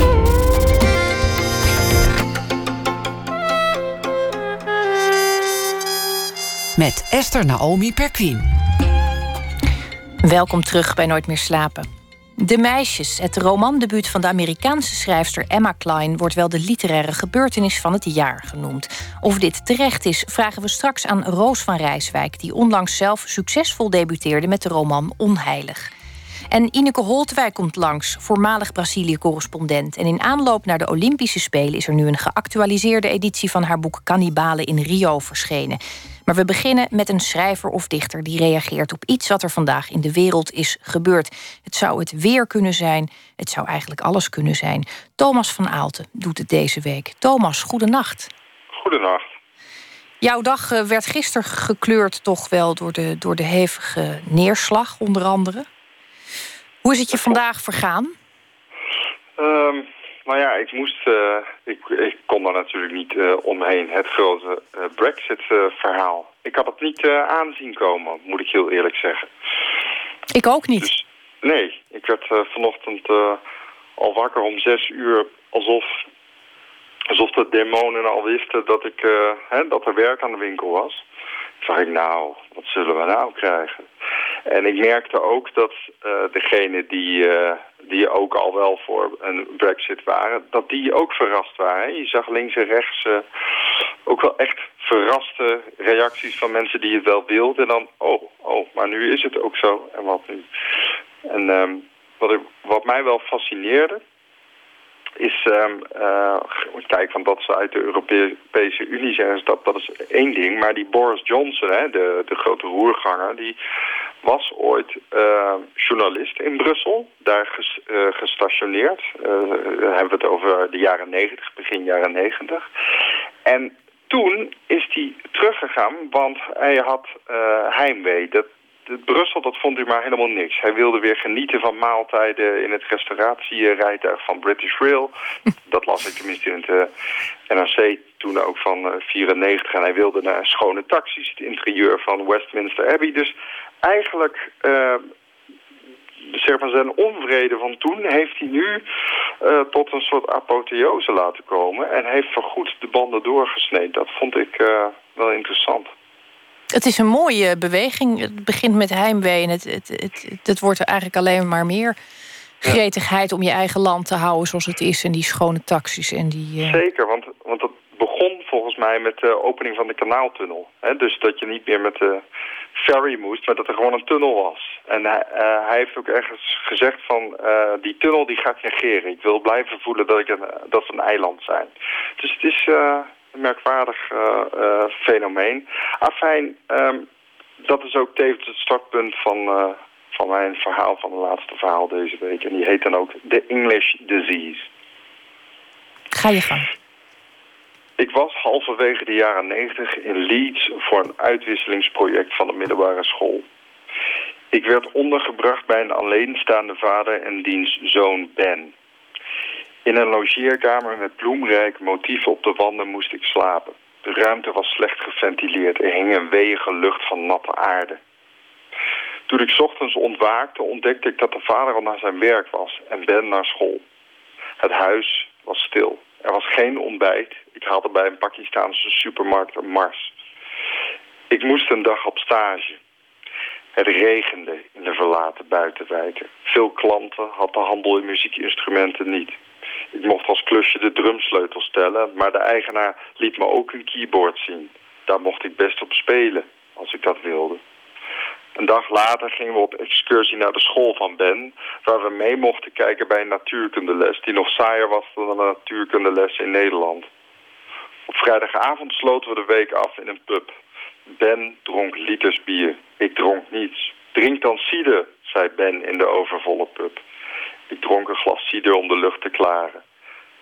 Met Esther Naomi Perquin. Welkom terug bij Nooit meer slapen. De Meisjes, het romandebuut van de Amerikaanse schrijfster Emma Klein, wordt wel de literaire gebeurtenis van het jaar genoemd. Of dit terecht is, vragen we straks aan Roos van Rijswijk, die onlangs zelf succesvol debuteerde met de roman Onheilig. En Ineke Holtwijk komt langs, voormalig Brazilië-correspondent. En in aanloop naar de Olympische Spelen is er nu een geactualiseerde editie van haar boek Cannibalen in Rio verschenen. Maar we beginnen met een schrijver of dichter die reageert op iets wat er vandaag in de wereld is gebeurd. Het zou het weer kunnen zijn, het zou eigenlijk alles kunnen zijn. Thomas van Aalten doet het deze week. Thomas, goedenacht. Goedenacht. Jouw dag eh, werd gisteren gekleurd toch wel door de, door de hevige neerslag, onder andere. Hoe is het je vandaag vergaan? Um, nou ja, ik moest, uh, ik, ik kon daar natuurlijk niet uh, omheen. Het grote uh, Brexit-verhaal. ik had het niet aanzien komen, moet ik heel eerlijk zeggen. Ik ook niet. Dus, nee, ik werd vanochtend al wakker om zes uur alsof, alsof de demonen al wisten dat, ik, hè, dat er werk aan de winkel was. Toen dacht ik, nou, wat zullen we nou krijgen? En ik merkte ook dat uh, degenen die, uh, die ook al wel voor een brexit waren... dat die ook verrast waren. Je zag links en rechts uh, ook wel echt verraste reacties van mensen die het wel wilden. En dan, oh, oh, maar nu is het ook zo. En wat nu? En um, wat, wat mij wel fascineerde is, um, uh, kijk, van dat ze uit de Europese Unie zijn, dat, dat is één ding. Maar die Boris Johnson, hè, de, de grote roerganger, die was ooit uh, journalist in Brussel, daar uh, gestationeerd. dan hebben we het over de jaren negentig, begin jaren negentig. En toen is hij teruggegaan, want hij had heimwee. Dat, Brussel, dat vond hij maar helemaal niks. Hij wilde weer genieten van maaltijden in het restauratierijtuig van British Rail. dat las ik tenminste in het uh, NRC toen ook van uh, 94. En hij wilde naar schone taxis, het interieur van Westminster Abbey. Dus eigenlijk... Uh, zeg maar zijn onvrede van toen heeft hij nu uh, tot een soort apotheose laten komen. En heeft vergoed de banden doorgesneden. Dat vond ik uh, wel interessant. Het is een mooie beweging. Het begint met heimwee en het, het, het, het wordt er eigenlijk alleen maar meer gretigheid om je eigen land te houden zoals het is. En die schone taxis en die... Uh... Zeker, want, want dat begon volgens mij met de opening van de kanaaltunnel. He, dus dat je niet meer met de ferry moest, maar dat er gewoon een tunnel was. En hij, hij heeft ook ergens gezegd van die tunnel die gaat negeren. Ik wil blijven voelen dat, ik een, dat we een eiland zijn. Dus het is merkwaardig fenomeen. Afijn, um, dat is ook tevens het startpunt van, van mijn verhaal, van het laatste verhaal deze week. En die heet dan ook The English Disease. Ga je gang. Ik was halverwege de jaren 90 in Leeds voor een uitwisselingsproject van de middelbare school. Ik werd ondergebracht bij een alleenstaande vader en diens zoon Ben. In een logeerkamer met bloemrijke motieven op de wanden moest ik slapen. De ruimte was slecht geventileerd. Er hing een weeige lucht van natte aarde. Toen ik ochtends ontwaakte ontdekte ik dat de vader al naar zijn werk was en Ben naar school. Het huis was stil. Er was geen ontbijt. Ik haalde bij een Pakistaanse supermarkt een mars. Ik moest een dag op stage. Het regende in de verlaten buitenwijken. Veel klanten had de handel in muziekinstrumenten niet. Ik mocht als klusje de drumsleutel stellen, maar de eigenaar liet me ook een keyboard zien. Daar mocht ik best op spelen, als ik dat wilde. Een dag later gingen we op excursie naar de school van Ben... waar we mee mochten kijken bij een natuurkundeles... die nog saaier was dan een natuurkundeles in Nederland. Op vrijdagavond sloten we de week af in een pub. Ben dronk liters bier. Ik dronk niets. Drink dan cider, zei Ben in de overvolle pub. Ik dronk een glas cider om de lucht te klaren.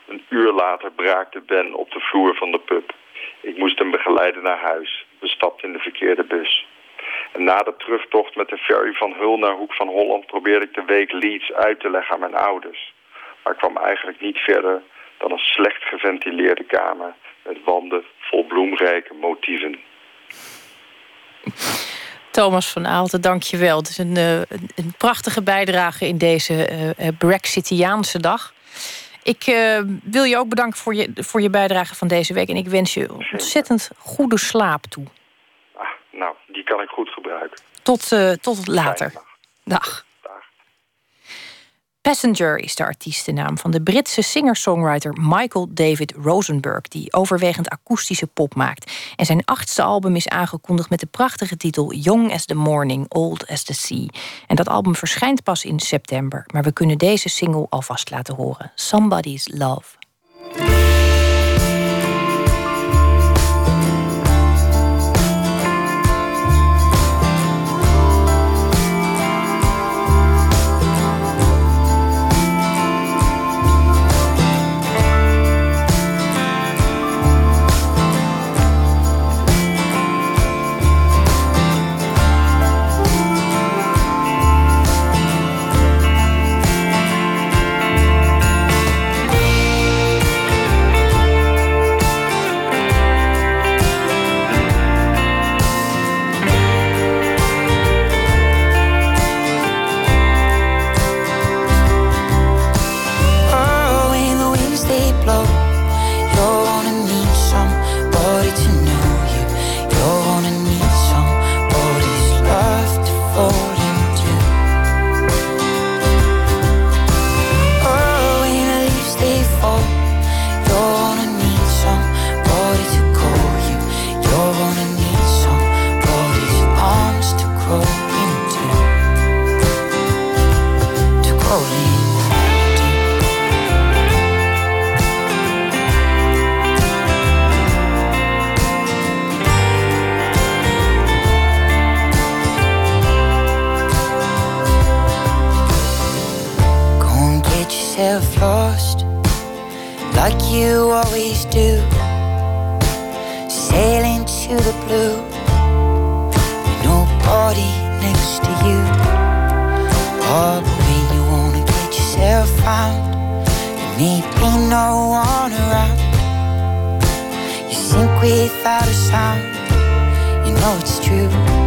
Een uur later braakte Ben op de vloer van de pub. Ik moest hem begeleiden naar huis. We stapten in de verkeerde bus. En na de terugtocht met de ferry van Hul naar Hoek van Holland... probeerde ik de week Leeds uit te leggen aan mijn ouders. Maar ik kwam eigenlijk niet verder dan een slecht geventileerde kamer... met wanden vol bloemrijke motieven. Thomas van Aalten, dank je wel. Het is een, uh, een prachtige bijdrage in deze uh, Brexitiaanse dag. Ik uh, wil je ook bedanken voor je, voor je bijdrage van deze week. En ik wens je ontzettend goede slaap toe. Ah, nou, die kan ik goed gebruiken. Tot, tot later. Dag. Passenger is de artiestennaam van de Britse singer-songwriter Michael David Rosenberg, die overwegend akoestische pop maakt. En zijn achtste album is aangekondigd met de prachtige titel Young as the Morning, Old as the Sea. En dat album verschijnt pas in september, maar we kunnen deze single alvast laten horen: Somebody's Love. Gonna get yourself but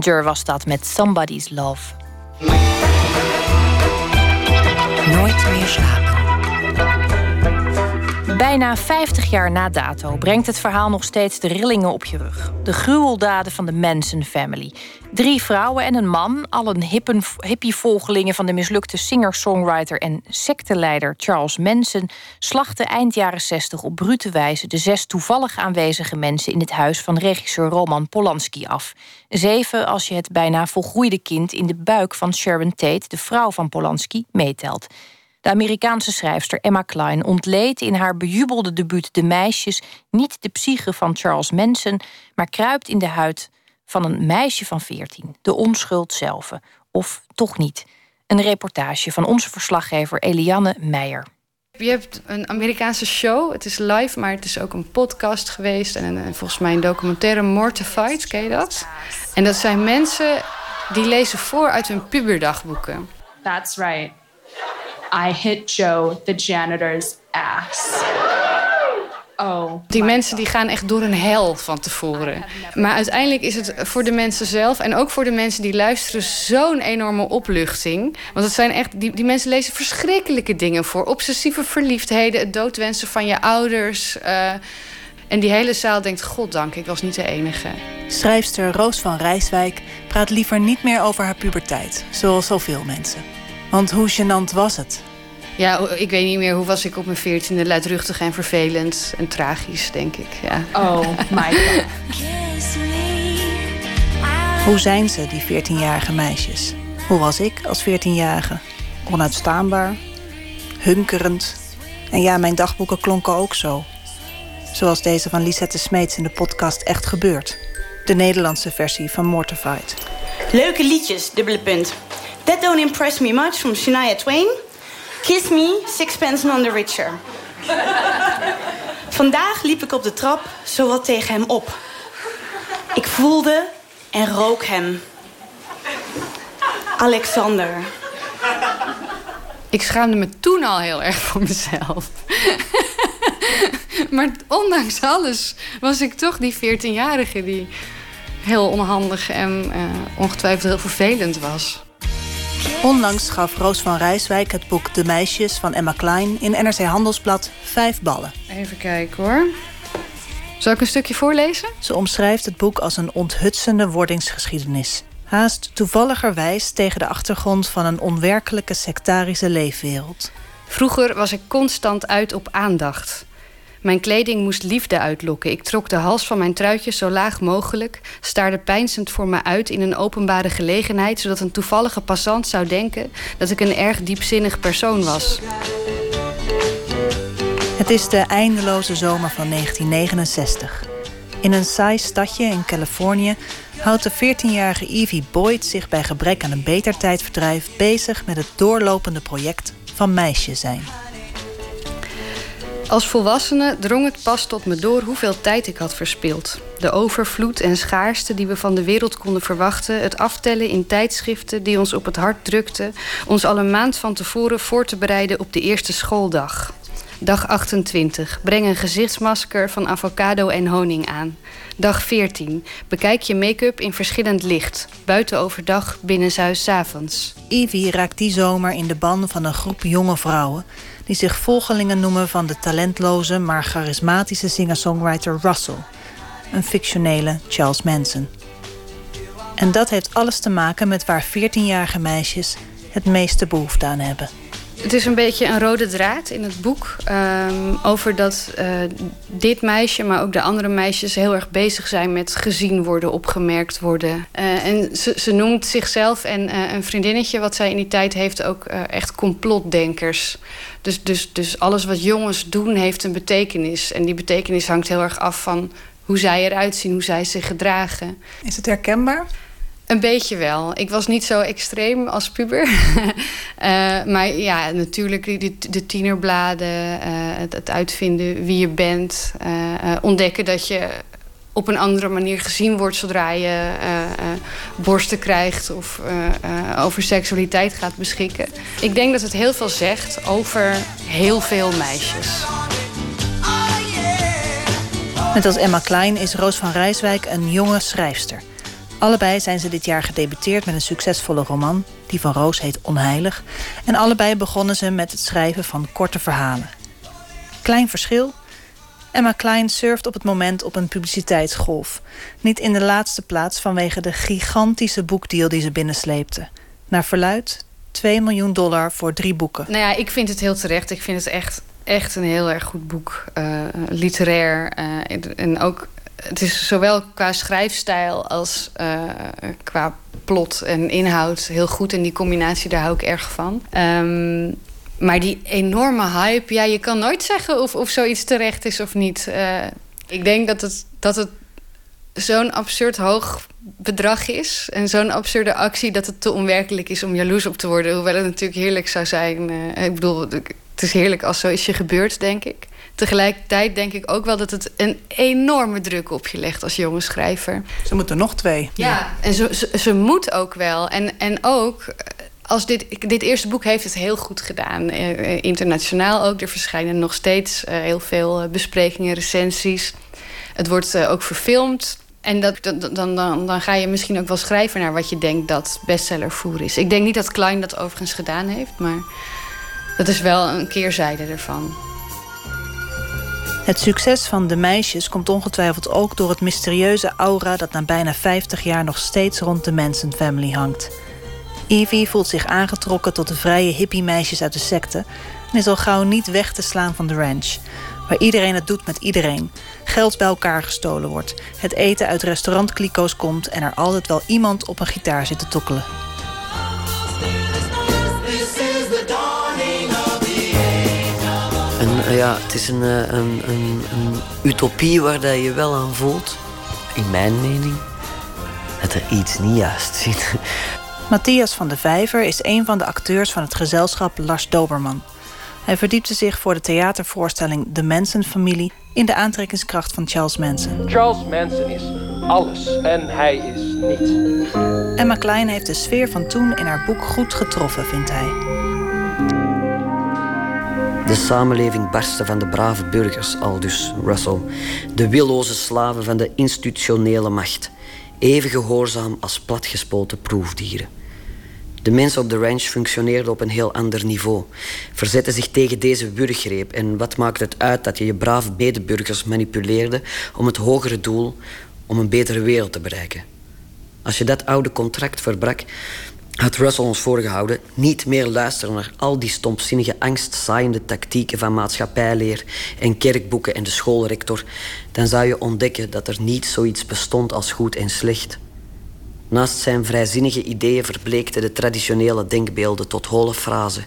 Was dat met Somebody's Love. Nooit meer slapen. Bijna 50 jaar na dato brengt het verhaal nog steeds de rillingen op je rug. De gruweldaden van de Manson Family. Drie vrouwen en een man, allen hippie-volgelingen van de mislukte singer-songwriter en secteleider Charles Manson, slachten eind jaren 60 op brute wijze de zes toevallig aanwezige mensen in het huis van regisseur Roman Polanski af. Zeven als je het bijna volgroeide kind in de buik van Sharon Tate, de vrouw van Polanski, meetelt. De Amerikaanse schrijfster Emma Klein ontleed in haar bejubelde debuut De Meisjes niet de psyche van Charles Manson, maar kruipt in de huid van een meisje van 14, de onschuld zelf. Of toch niet. Een reportage van onze verslaggever Eliane Meijer. Je hebt een Amerikaanse show. Het is live, maar het is ook een podcast geweest. En, volgens mij een documentaire, Mortified. Ken je dat? En dat zijn mensen die lezen voor uit hun puberdagboeken. That's right. I hit Joe, the janitor's ass. Oh, die mensen die gaan echt door een hel van tevoren. Maar uiteindelijk is het voor de mensen zelf en ook voor de mensen die luisteren zo'n enorme opluchting. Want het zijn echt, die, die mensen lezen verschrikkelijke dingen voor. Obsessieve verliefdheden, het doodwensen van je ouders. Uh, en die hele zaal denkt, goddank, ik was niet de enige. Schrijfster Roos van Rijswijk praat liever niet meer over haar puberteit, zoals zoveel mensen. Want hoe gênant was het? Ja, ik weet niet meer. Hoe was ik op mijn veertiende? Luidruchtig en vervelend en tragisch, denk ik. Ja. Oh my god. Hoe zijn ze, die 14-jarige meisjes? Hoe was ik als 14-jarige? Onuitstaanbaar, hunkerend. En ja, mijn dagboeken klonken ook zo. Zoals deze van Lisette Smeets in de podcast Echt Gebeurd. De Nederlandse versie van Mortified. Leuke liedjes, dubbele punt. That Don't Impress Me Much van Shania Twain. Kiss Me, Sixpence None the Richer. Vandaag liep ik op de trap zowat tegen hem op. Ik voelde en rook hem. Alexander. Ik schaamde me toen al heel erg voor mezelf. maar ondanks alles was ik toch die 14-jarige die heel onhandig en uh, ongetwijfeld heel vervelend was. Onlangs gaf Roos van Rijswijk het boek De Meisjes van Emma Klein in NRC Handelsblad vijf ballen. Even kijken hoor. Zal ik een stukje voorlezen? Ze omschrijft het boek als een onthutsende wordingsgeschiedenis. Haast toevalligerwijs tegen de achtergrond van een onwerkelijke sectarische leefwereld. Vroeger was ik constant uit op aandacht. Mijn kleding moest liefde uitlokken. Ik trok de hals van mijn truitje zo laag mogelijk, staarde pijnzend voor me uit in een openbare gelegenheid, zodat een toevallige passant zou denken dat ik een erg diepzinnig persoon was. Het is de eindeloze zomer van 1969. In een saai stadje in Californië houdt de 14-jarige Evie Boyd zich bij gebrek aan een beter tijdverdrijf bezig met het doorlopende project van meisje zijn. Als volwassene drong het pas tot me door hoeveel tijd ik had verspild. De overvloed en schaarste die we van de wereld konden verwachten, het aftellen in tijdschriften die ons op het hart drukten, ons al een maand van tevoren voor te bereiden op de eerste schooldag. Dag 28. Breng een gezichtsmasker van avocado en honing aan. Dag 14. Bekijk je make-up in verschillend licht. Buiten overdag, binnenshuis avonds. Evie raakt die zomer in de ban van een groep jonge vrouwen... die zich volgelingen noemen van de talentloze maar charismatische singer-songwriter Russell. Een fictionele Charles Manson. En dat heeft alles te maken met waar 14-jarige meisjes het meeste behoefte aan hebben. Het is een beetje een rode draad in het boek. Ehm, over dat uh, dit meisje, maar ook de andere meisjes... heel erg bezig zijn met gezien worden, opgemerkt worden. Uh, en ze, ze, noemt zichzelf en uh, een vriendinnetje... wat zij in die tijd heeft, ook echt complotdenkers. Dus, dus, dus alles wat jongens doen, heeft een betekenis. En die betekenis hangt heel erg af van hoe zij eruit zien... hoe zij zich gedragen. Is het herkenbaar? Een beetje wel. Ik was niet zo extreem als puber. uh, maar ja, natuurlijk de, de tienerbladen, uh, het, het, uitvinden wie je bent. Uh, ontdekken dat je op een andere manier gezien wordt zodra je borsten krijgt of over seksualiteit gaat beschikken. Ik denk dat het heel veel zegt over heel veel meisjes. Net als Emma Klein is Roos van Rijswijk een jonge schrijfster. Allebei zijn ze dit jaar gedebuteerd met een succesvolle roman. Die van Roos heet Onheilig. En allebei begonnen ze met het schrijven van korte verhalen. Klein verschil. Emma Klein surft op het moment op een publiciteitsgolf. Niet in de laatste plaats vanwege de gigantische boekdeal die ze binnensleepte. Naar verluid 2 miljoen dollar voor drie boeken. Nou ja, ik vind het heel terecht. Ik vind het echt, echt een heel erg goed boek. Uh, literair. Uh, en ook het is zowel qua schrijfstijl als uh, qua plot en inhoud heel goed. En die combinatie, daar hou ik erg van. Um, maar die enorme hype, ja, je kan nooit zeggen of, of zoiets terecht is of niet. Uh, ik denk dat het, dat het zo'n absurd hoog bedrag is en zo'n absurde actie dat het te onwerkelijk is om jaloers op te worden. Hoewel het natuurlijk heerlijk zou zijn. Uh, ik bedoel, het is heerlijk als zoiets je gebeurt, denk ik. Tegelijkertijd denk ik ook wel dat het een enorme druk op je legt als jonge schrijver. Ze moeten nog twee. Ja, en ze, ze, ze, moet ook wel. En, en ook, als dit, dit eerste boek heeft het heel goed gedaan. Eh, internationaal ook. Er verschijnen nog steeds eh, heel veel besprekingen, recensies. Het wordt eh, ook verfilmd. En dat, dan, dan, dan, dan ga je misschien ook wel schrijven naar wat je denkt dat bestsellervoer is. Ik denk niet dat Klein dat overigens gedaan heeft, maar dat is wel een keerzijde ervan. Het succes van de meisjes komt ongetwijfeld ook door het mysterieuze aura dat na bijna 50 jaar nog steeds rond de Manson family hangt. Evie voelt zich aangetrokken tot de vrije hippie-meisjes uit de secte en is al gauw niet weg te slaan van de ranch, waar iedereen het doet met iedereen, geld bij elkaar gestolen wordt, het eten uit restaurantkliko's komt en er altijd wel iemand op een gitaar zit te tokkelen. Ja, het is een, een, een, een utopie waar dat je wel aan voelt, in mijn mening, dat er iets niet juist zit. Matthias van de Vijver is een van de acteurs van het gezelschap Lars Doberman. Hij verdiepte zich voor de theatervoorstelling De Manson-familie in de aantrekkingskracht van Charles Manson. Charles Manson is alles en hij is niet. Emma Klein heeft de sfeer van toen in haar boek goed getroffen, vindt hij. De samenleving barstte van de brave burgers, aldus Russell. De willoze slaven van de institutionele macht. Even gehoorzaam als platgespoten proefdieren. De mensen op de ranch functioneerden op een heel ander niveau. Verzetten zich tegen deze wurggreep. En wat maakt het uit dat je je brave bedeburgers manipuleerde om het hogere doel, om een betere wereld te bereiken? Als je dat oude contract verbrak, had Russell ons voorgehouden niet meer luisteren naar al die stompzinnige angstzaaiende tactieken van maatschappijleer en kerkboeken en de schoolrector, dan zou je ontdekken dat er niet zoiets bestond als goed en slecht. Naast zijn vrijzinnige ideeën verbleekten de traditionele denkbeelden tot holle frazen,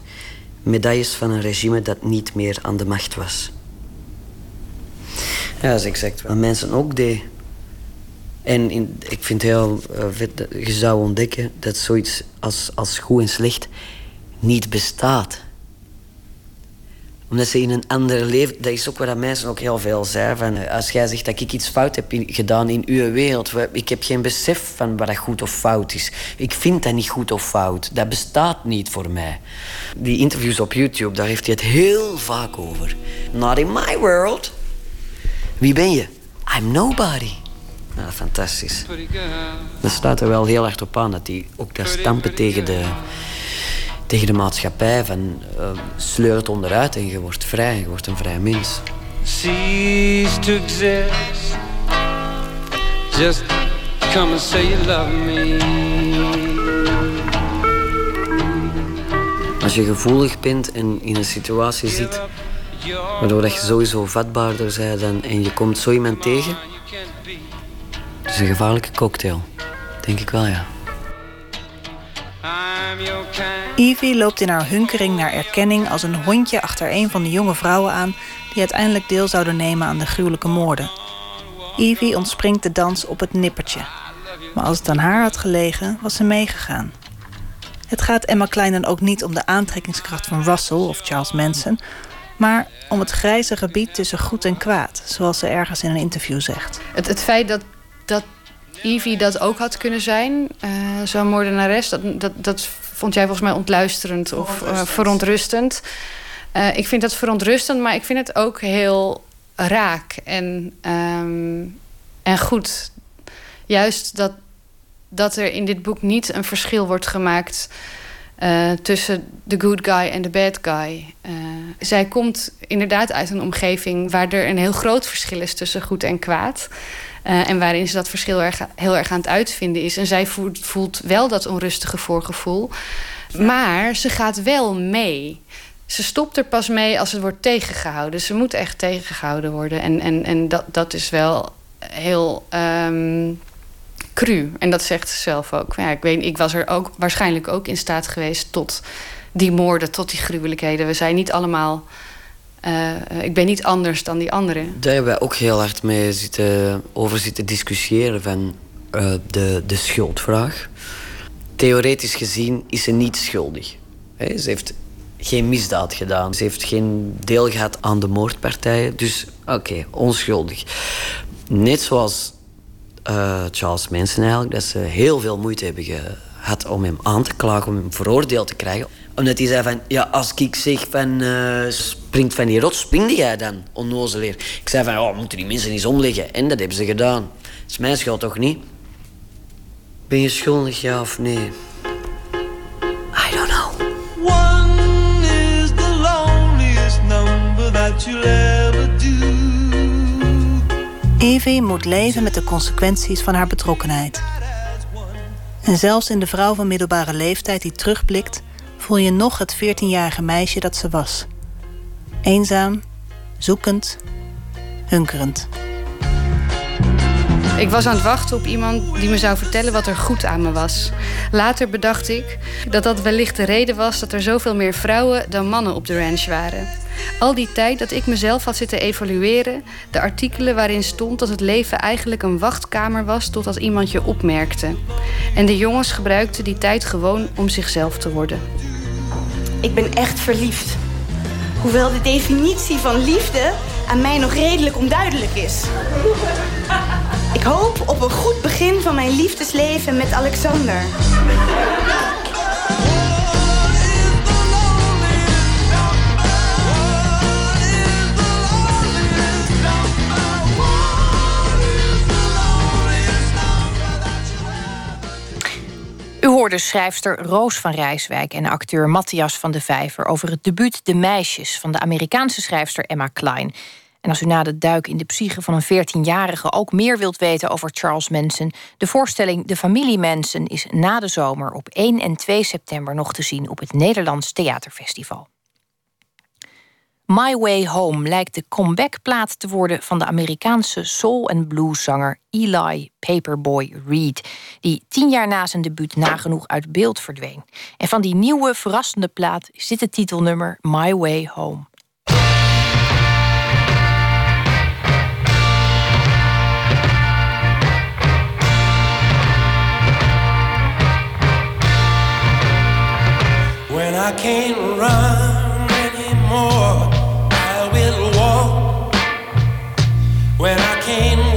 medailles van een regime dat niet meer aan de macht was. Ja, dat is exact wat mensen ook deden. En in, ik vind het heel uh, vet dat je zou ontdekken dat zoiets als, als goed en slecht niet bestaat omdat ze in een ander leven... Dat is ook wat mensen ook heel veel zeggen. Eh, als jij zegt dat ik iets fout heb gedaan in uw wereld... Ik heb geen besef van wat dat goed of fout is. Ik vind dat niet goed of fout. Dat bestaat niet voor mij. Die interviews op YouTube, daar heeft hij het heel vaak over. Not in my world. Wie ben je? I'm nobody. Nou, fantastisch. Dat staat er wel heel erg op aan dat hij ook daar stampen tegen de tegen de maatschappij van uh, sleurt onderuit en je wordt vrij, je wordt een vrij mens. Cease to exist. Just come and say you love me. Als je gevoelig bent en in een situatie zit waardoor dat je sowieso vatbaarder bent en je komt zo iemand tegen, het is een gevaarlijke cocktail. Denk ik wel, ja. Evie loopt in haar hunkering naar erkenning als een hondje achter een van de jonge vrouwen aan die uiteindelijk deel zouden nemen aan de gruwelijke moorden. Evie ontspringt de dans op het nippertje. Maar als het aan haar had gelegen, was ze meegegaan. Het gaat Emma Klein dan ook niet om de aantrekkingskracht van Russell of Charles Manson, maar om het grijze gebied tussen goed en kwaad, zoals ze ergens in een interview zegt. Het, het feit dat, dat Evie dat ook had kunnen zijn, uh, zo'n moordenares, dat, dat, dat vond jij volgens mij ontluisterend of uh, verontrustend. Uh, ik vind dat verontrustend, maar ik vind het ook heel raak en, um, en goed. Juist dat, dat er in dit boek niet een verschil wordt gemaakt uh, tussen de good guy en de bad guy. Uh, zij komt inderdaad uit een omgeving waar er een heel groot verschil is tussen goed en kwaad. Uh, en waarin ze dat verschil erg, heel erg aan het uitvinden is. En zij voelt, voelt wel dat onrustige voorgevoel. Maar ze gaat wel mee. Ze stopt er pas mee als het wordt tegengehouden. Ze moet echt tegengehouden worden. En, en, en dat, dat is wel heel um, cru. En dat zegt ze zelf ook. Ja, ik, weet, ik was er ook waarschijnlijk ook in staat geweest tot die moorden, tot die gruwelijkheden. We zijn niet allemaal uh, ik ben niet anders dan die anderen. Daar hebben wij ook heel hard mee zitten, over zitten discussiëren van uh, de, de schuldvraag. Theoretisch gezien is ze niet schuldig. Ze heeft geen misdaad gedaan. Ze heeft geen deel gehad aan de moordpartijen. Dus oké, onschuldig. Net zoals Charles Manson eigenlijk, dat ze heel veel moeite hebben gehad om hem aan te klagen, om hem veroordeeld te krijgen omdat hij zei van, ja, als ik zeg van, uh, springt van die rots, springde jij dan, onnozeleer. Ik zei van, oh, moeten die mensen eens omleggen. En dat hebben ze gedaan. Dat is mijn schuld toch niet? Ben je schuldig, ja of nee? I don't know. One is the loneliest number that you'll ever do. Evie moet leven met de consequenties van haar betrokkenheid. En zelfs in de vrouw van middelbare leeftijd die terugblikt voel je nog het 14-jarige meisje dat ze was. Eenzaam, zoekend, hunkerend. Ik was aan het wachten op iemand die me zou vertellen wat er goed aan me was. Later bedacht ik dat dat wellicht de reden was dat er zoveel meer vrouwen dan mannen op de ranch waren. Al die tijd dat ik mezelf had zitten evalueren, de artikelen waarin stond dat het leven eigenlijk een wachtkamer was totdat iemand je opmerkte. En de jongens gebruikten die tijd gewoon om zichzelf te worden. Ik ben echt verliefd. Hoewel de definitie van liefde aan mij nog redelijk onduidelijk is. Ik hoop op een goed begin van mijn liefdesleven met Alexander. U hoorde schrijfster Roos van Rijswijk en acteur Matthias van de Vijver over het debuut De Meisjes van de Amerikaanse schrijfster Emma Klein. En als u na de duik in de psyche van een 14-jarige ook meer wilt weten over Charles Manson, de voorstelling De Familie Manson is na de zomer op 1 en 2 september nog te zien op het Nederlands Theaterfestival. My Way Home lijkt de comebackplaat te worden van de Amerikaanse soul- en blueszanger Eli Paperboy Reed, die tien jaar na zijn debuut nagenoeg uit beeld verdween. En van die nieuwe, verrassende plaat zit het titelnummer My Way Home. When I can't run When I can't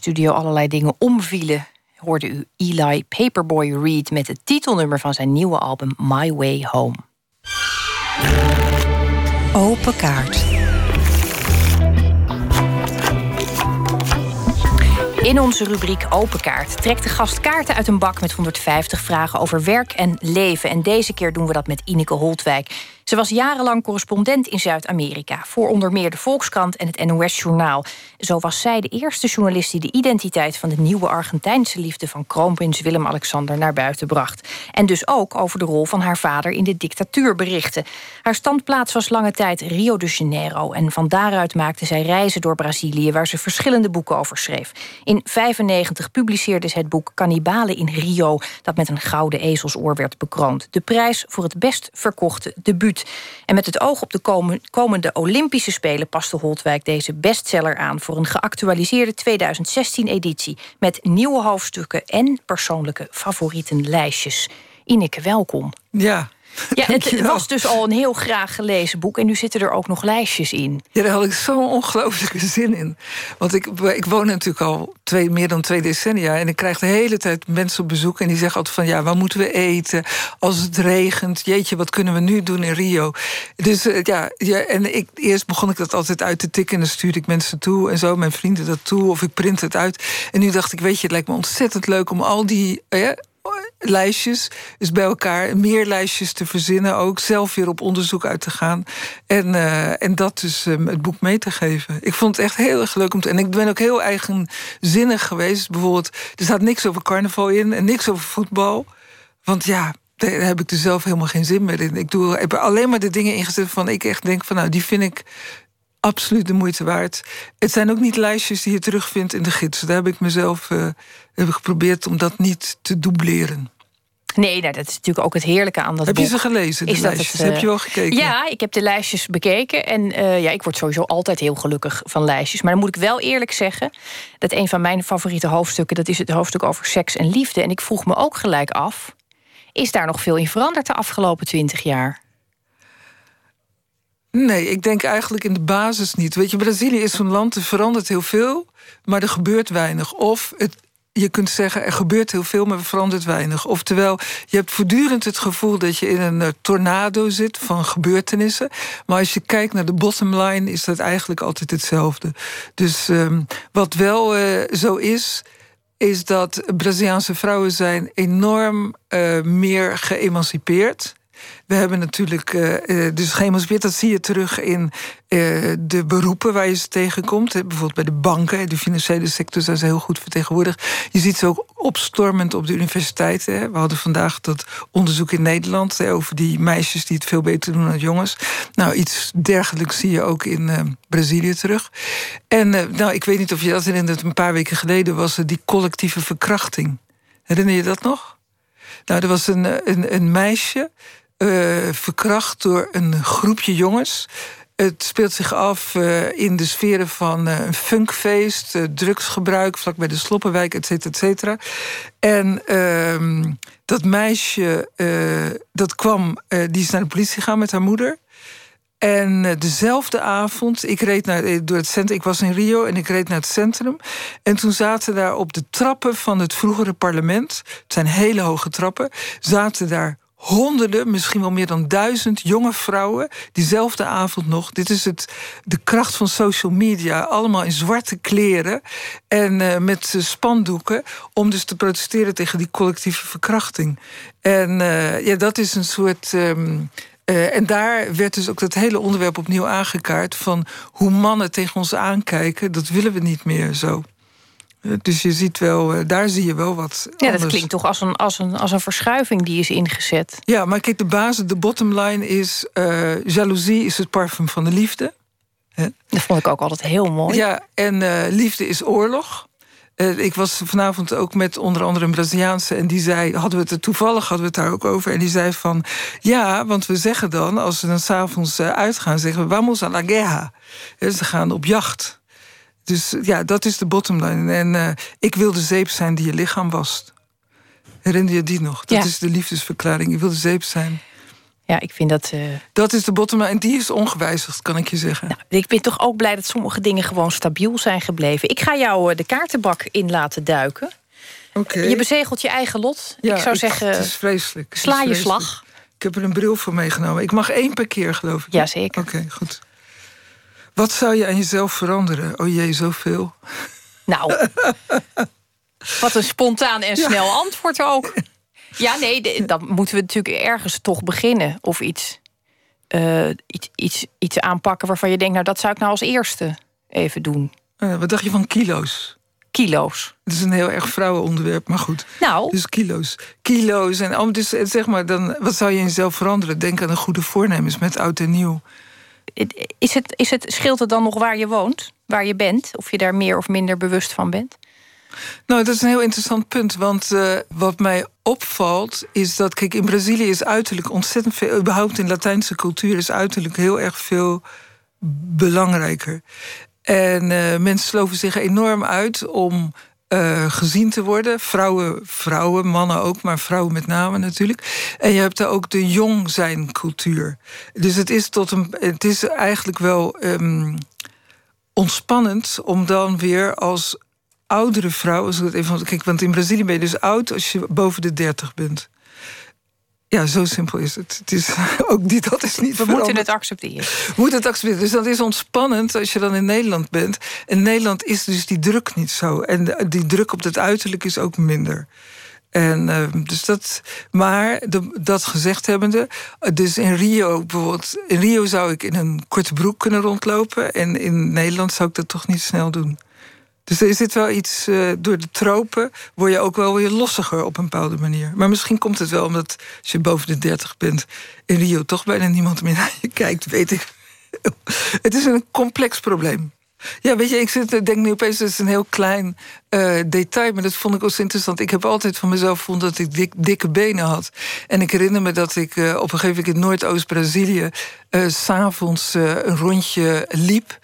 studio allerlei dingen omvielen, hoorde u Eli Paperboy Reed met het titelnummer van zijn nieuwe album My Way Home. Open kaart. In onze rubriek Open Kaart trekt de gast kaarten uit een bak met 150 vragen over werk en leven. En deze keer doen we dat met Ineke Holtwijk. Ze was jarenlang correspondent in Zuid-Amerika voor onder meer de Volkskrant en het NOS-journaal. Zo was zij de eerste journalist die de identiteit van de nieuwe Argentijnse liefde van kroonprins Willem-Alexander naar buiten bracht. En dus ook over de rol van haar vader in de dictatuur berichten. Haar standplaats was lange tijd Rio de Janeiro en van daaruit maakte zij reizen door Brazilië waar ze verschillende boeken over schreef. In 95 publiceerde ze het boek Cannibalen in Rio, dat met een gouden ezelsoor werd bekroond. De prijs voor het best verkochte debuut. En met het oog op de komende Olympische Spelen paste Holtwijk deze bestseller aan voor een geactualiseerde 2016-editie met nieuwe hoofdstukken en persoonlijke favorietenlijstjes. Ineke, welkom. Ja, Ja, het was dus al een heel graag gelezen boek. En nu zitten er ook nog lijstjes in. Ja, daar had ik zo'n ongelooflijke zin in. Want ik, ik woon natuurlijk al twee, meer dan twee decennia. En ik krijg de hele tijd mensen op bezoek. En die zeggen altijd van ja, waar moeten we eten? Als het regent. Jeetje, wat kunnen we nu doen in Rio? Dus eh, ja, ja, en ik, eerst begon ik dat altijd uit te tikken. En dan stuurde ik mensen toe en zo, mijn vrienden dat toe. Of ik print het uit. En nu dacht ik, weet je, het lijkt me ontzettend leuk om al die. eh, lijstjes, dus bij elkaar meer lijstjes te verzinnen, ook zelf weer op onderzoek uit te gaan en, eh, en dat dus eh, het boek mee te geven. Ik vond het echt heel erg leuk om te. En ik ben ook heel eigenzinnig geweest. Bijvoorbeeld, er staat niks over carnaval in en niks over voetbal. Want ja, daar heb ik er zelf helemaal geen zin meer in. Ik doe, heb er alleen maar de dingen ingezet van ik echt denk van nou, die vind ik absoluut de moeite waard. Het zijn ook niet lijstjes die je terugvindt in de gids. Daar heb ik mezelf eh, heb ik geprobeerd om dat niet te dubleren. Nee, nou, dat is natuurlijk ook het heerlijke aan dat Heb je ze gelezen, de lijstjes? het, eh, Heb je wel gekeken? Ja, ik heb de lijstjes bekeken. En eh, ja, ik word sowieso altijd heel gelukkig van lijstjes. Maar dan moet ik wel eerlijk zeggen... dat een van mijn favoriete hoofdstukken... dat is het hoofdstuk over seks en liefde. En ik vroeg me ook gelijk af... is daar nog veel in veranderd de afgelopen twintig jaar? Nee, ik denk eigenlijk in de basis niet. Weet je, Brazilië is zo'n land, er verandert heel veel, maar er gebeurt weinig. Of het, je kunt zeggen, er gebeurt heel veel, maar er verandert weinig. Oftewel, je hebt voortdurend het gevoel dat je in een eh, tornado zit van gebeurtenissen. Maar als je kijkt naar de bottom line, is dat eigenlijk altijd hetzelfde. Dus ehm, wat wel eh, zo is, is dat Braziliaanse vrouwen zijn enorm eh, meer geëmancipeerd. We hebben natuurlijk eh, eh, dus geëmancipeerd. Dat zie je terug in eh, de beroepen waar je ze tegenkomt. Hè. Bijvoorbeeld bij de banken, de financiële sector zijn ze heel goed vertegenwoordigd. Je ziet ze ook opstormend op de universiteiten. We hadden vandaag dat onderzoek in Nederland over die meisjes die het veel beter doen dan jongens. Nou, iets dergelijks zie je ook in eh, Brazilië terug. En eh, nou, ik weet niet of je dat herinnert, een paar weken geleden was er die collectieve verkrachting. Herinner je dat nog? Nou, er was een, eh, een, een meisje eh, verkracht door een groepje jongens. Het speelt zich af eh, in de sferen van eh, een funkfeest, eh, drugsgebruik vlakbij de Sloppenwijk, et cetera, et cetera. En ehm, dat meisje, eh, dat kwam, eh, die is naar de politie gegaan met haar moeder. En eh, dezelfde avond, ik reed naar, eh, door het centrum, ik was in Rio en ik reed naar het centrum. En toen zaten daar op de trappen van het vroegere parlement, het zijn hele hoge trappen, zaten daar honderden, misschien wel meer dan duizend jonge vrouwen, diezelfde avond nog. Dit is het, de kracht van social media, allemaal in zwarte kleren en eh, met eh, spandoeken, om dus te protesteren tegen die collectieve verkrachting. En eh, ja, dat is een soort. ehm, eh, en daar werd dus ook dat hele onderwerp opnieuw aangekaart van hoe mannen tegen ons aankijken, dat willen we niet meer zo. Eh, Dus je ziet wel, eh, daar zie je wel wat. Ja, dat klinkt toch als een, als, een, als een verschuiving die is ingezet. Ja, maar kijk, de basis, de bottom line is... eh, jaloezie is het parfum van de liefde. Dat vond ik ook altijd heel mooi. Ja, en liefde is oorlog. Ik was vanavond ook met onder andere een Braziliaanse... en die zei, hadden we het er toevallig hadden we het daar ook over... en die zei van, ja, want we zeggen dan... als we dan s'avonds uh, uitgaan, zeggen we... vamos a la guerra. Ze gaan op jacht. Dus ja, dat is de bottom line. En uh, ik wil de zeep zijn die je lichaam wast. Herinner je die nog? Dat Ja. is de liefdesverklaring. Ik wil de zeep zijn. Ja, ik vind dat... Uh... Dat is de bottom line. En die is ongewijzigd, kan ik je zeggen. Nou, ik ben toch ook blij dat sommige dingen gewoon stabiel zijn gebleven. Ik ga jou uh, de kaartenbak in laten duiken. Okay. Je bezegelt je eigen lot. Ja, ik zou zeggen, het is vreselijk. Het sla is je vreselijk. slag. Ik heb er een bril voor meegenomen. Ik mag één per keer, geloof ik. Jazeker. Oké, okay, goed. Wat zou je aan jezelf veranderen? Oh jee, zoveel. Nou, wat een spontaan en snel ja. antwoord ook. Ja, nee, de, dan moeten we natuurlijk ergens toch beginnen. Of iets, uh, iets, iets, iets aanpakken waarvan je denkt... nou, dat zou ik nou als eerste even doen. Uh, wat dacht je van kilo's? Kilo's. Het is een heel erg vrouwenonderwerp, maar goed. Nou. Dus kilo's. Kilo's en dus zeg maar, dan, wat zou je in jezelf veranderen? Denk aan een goede voornemens met oud en nieuw. Is het, is het, scheelt het dan nog waar je woont, waar je bent? Of je daar meer of minder bewust van bent? Nou, dat is een heel interessant punt. Want uh, wat mij opvalt, is dat... Kijk, in Brazilië is uiterlijk ontzettend veel... überhaupt in Latijnse cultuur is uiterlijk heel erg veel belangrijker. En uh, mensen sloven zich enorm uit om eh, gezien te worden. Vrouwen, vrouwen, mannen ook, maar vrouwen met name natuurlijk. En je hebt daar ook de jong zijn cultuur. Dus het is, tot een, het is eigenlijk wel ehm, ontspannend om dan weer als oudere vrouw, als ik het even kijk, want in Brazilië ben je dus oud als je boven de 30 bent. Ja, zo simpel is het. het is, ook die, dat is niet We moeten het accepteren. We moeten het accepteren. Dus dat is ontspannend als je dan in Nederland bent. In Nederland is dus die druk niet zo. En die druk op het uiterlijk is ook minder. En uh, dus dat, maar de, dat gezegd hebbende, dus in Rio bijvoorbeeld, in Rio zou ik in een korte broek kunnen rondlopen. En in Nederland zou ik dat toch niet snel doen. Dus er zit wel iets uh, door de tropen, word je ook wel weer lossiger op een bepaalde manier. Maar misschien komt het wel omdat als je boven de 30 bent in Rio toch bijna niemand meer naar je kijkt, weet ik. het is een complex probleem. Ja, weet je, ik zit, denk nu opeens, dat is een heel klein uh, detail, maar dat vond ik ook interessant. Ik heb altijd van mezelf gevonden dat ik dik, dikke benen had. En ik herinner me dat ik op een gegeven moment in Noordoost-Brazilië uh, s'avonds een rondje liep.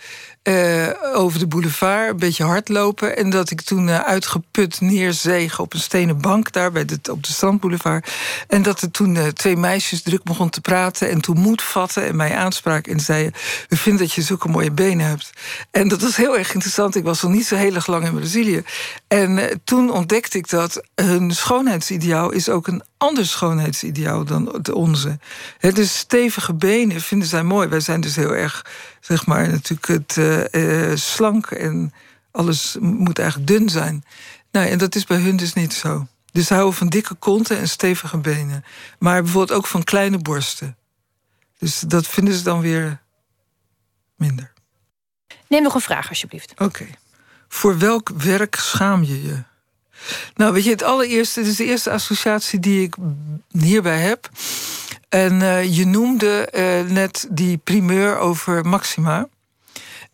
Uh, over de boulevard, een beetje hardlopen. En dat ik toen uh, uitgeput neerzeeg op een stenen bank daar bij de, op de strandboulevard. En dat er toen uh, twee meisjes druk begon te praten en toen moed vatten en mij aanspraken en zeiden: We vinden dat je zulke mooie benen hebt. En dat was heel erg interessant. Ik was nog niet zo heel erg lang in Brazilië. En toen ontdekte ik dat hun schoonheidsideaal is ook een ander schoonheidsideaal dan het onze. Dus stevige benen vinden zij mooi. Wij zijn dus heel erg, zeg maar, natuurlijk het uh, uh, slank en alles moet eigenlijk dun zijn. Nou, en dat is bij hun dus niet zo. Dus ze houden van dikke konten en stevige benen. Maar bijvoorbeeld ook van kleine borsten. Dus dat vinden ze dan weer minder. Neem nog een vraag, alsjeblieft. Oké. Okay. Voor welk werk schaam je je? Nou, weet je, het allereerste, het is de eerste associatie die ik hierbij heb. En uh, je noemde uh, net die primeur over Maxima.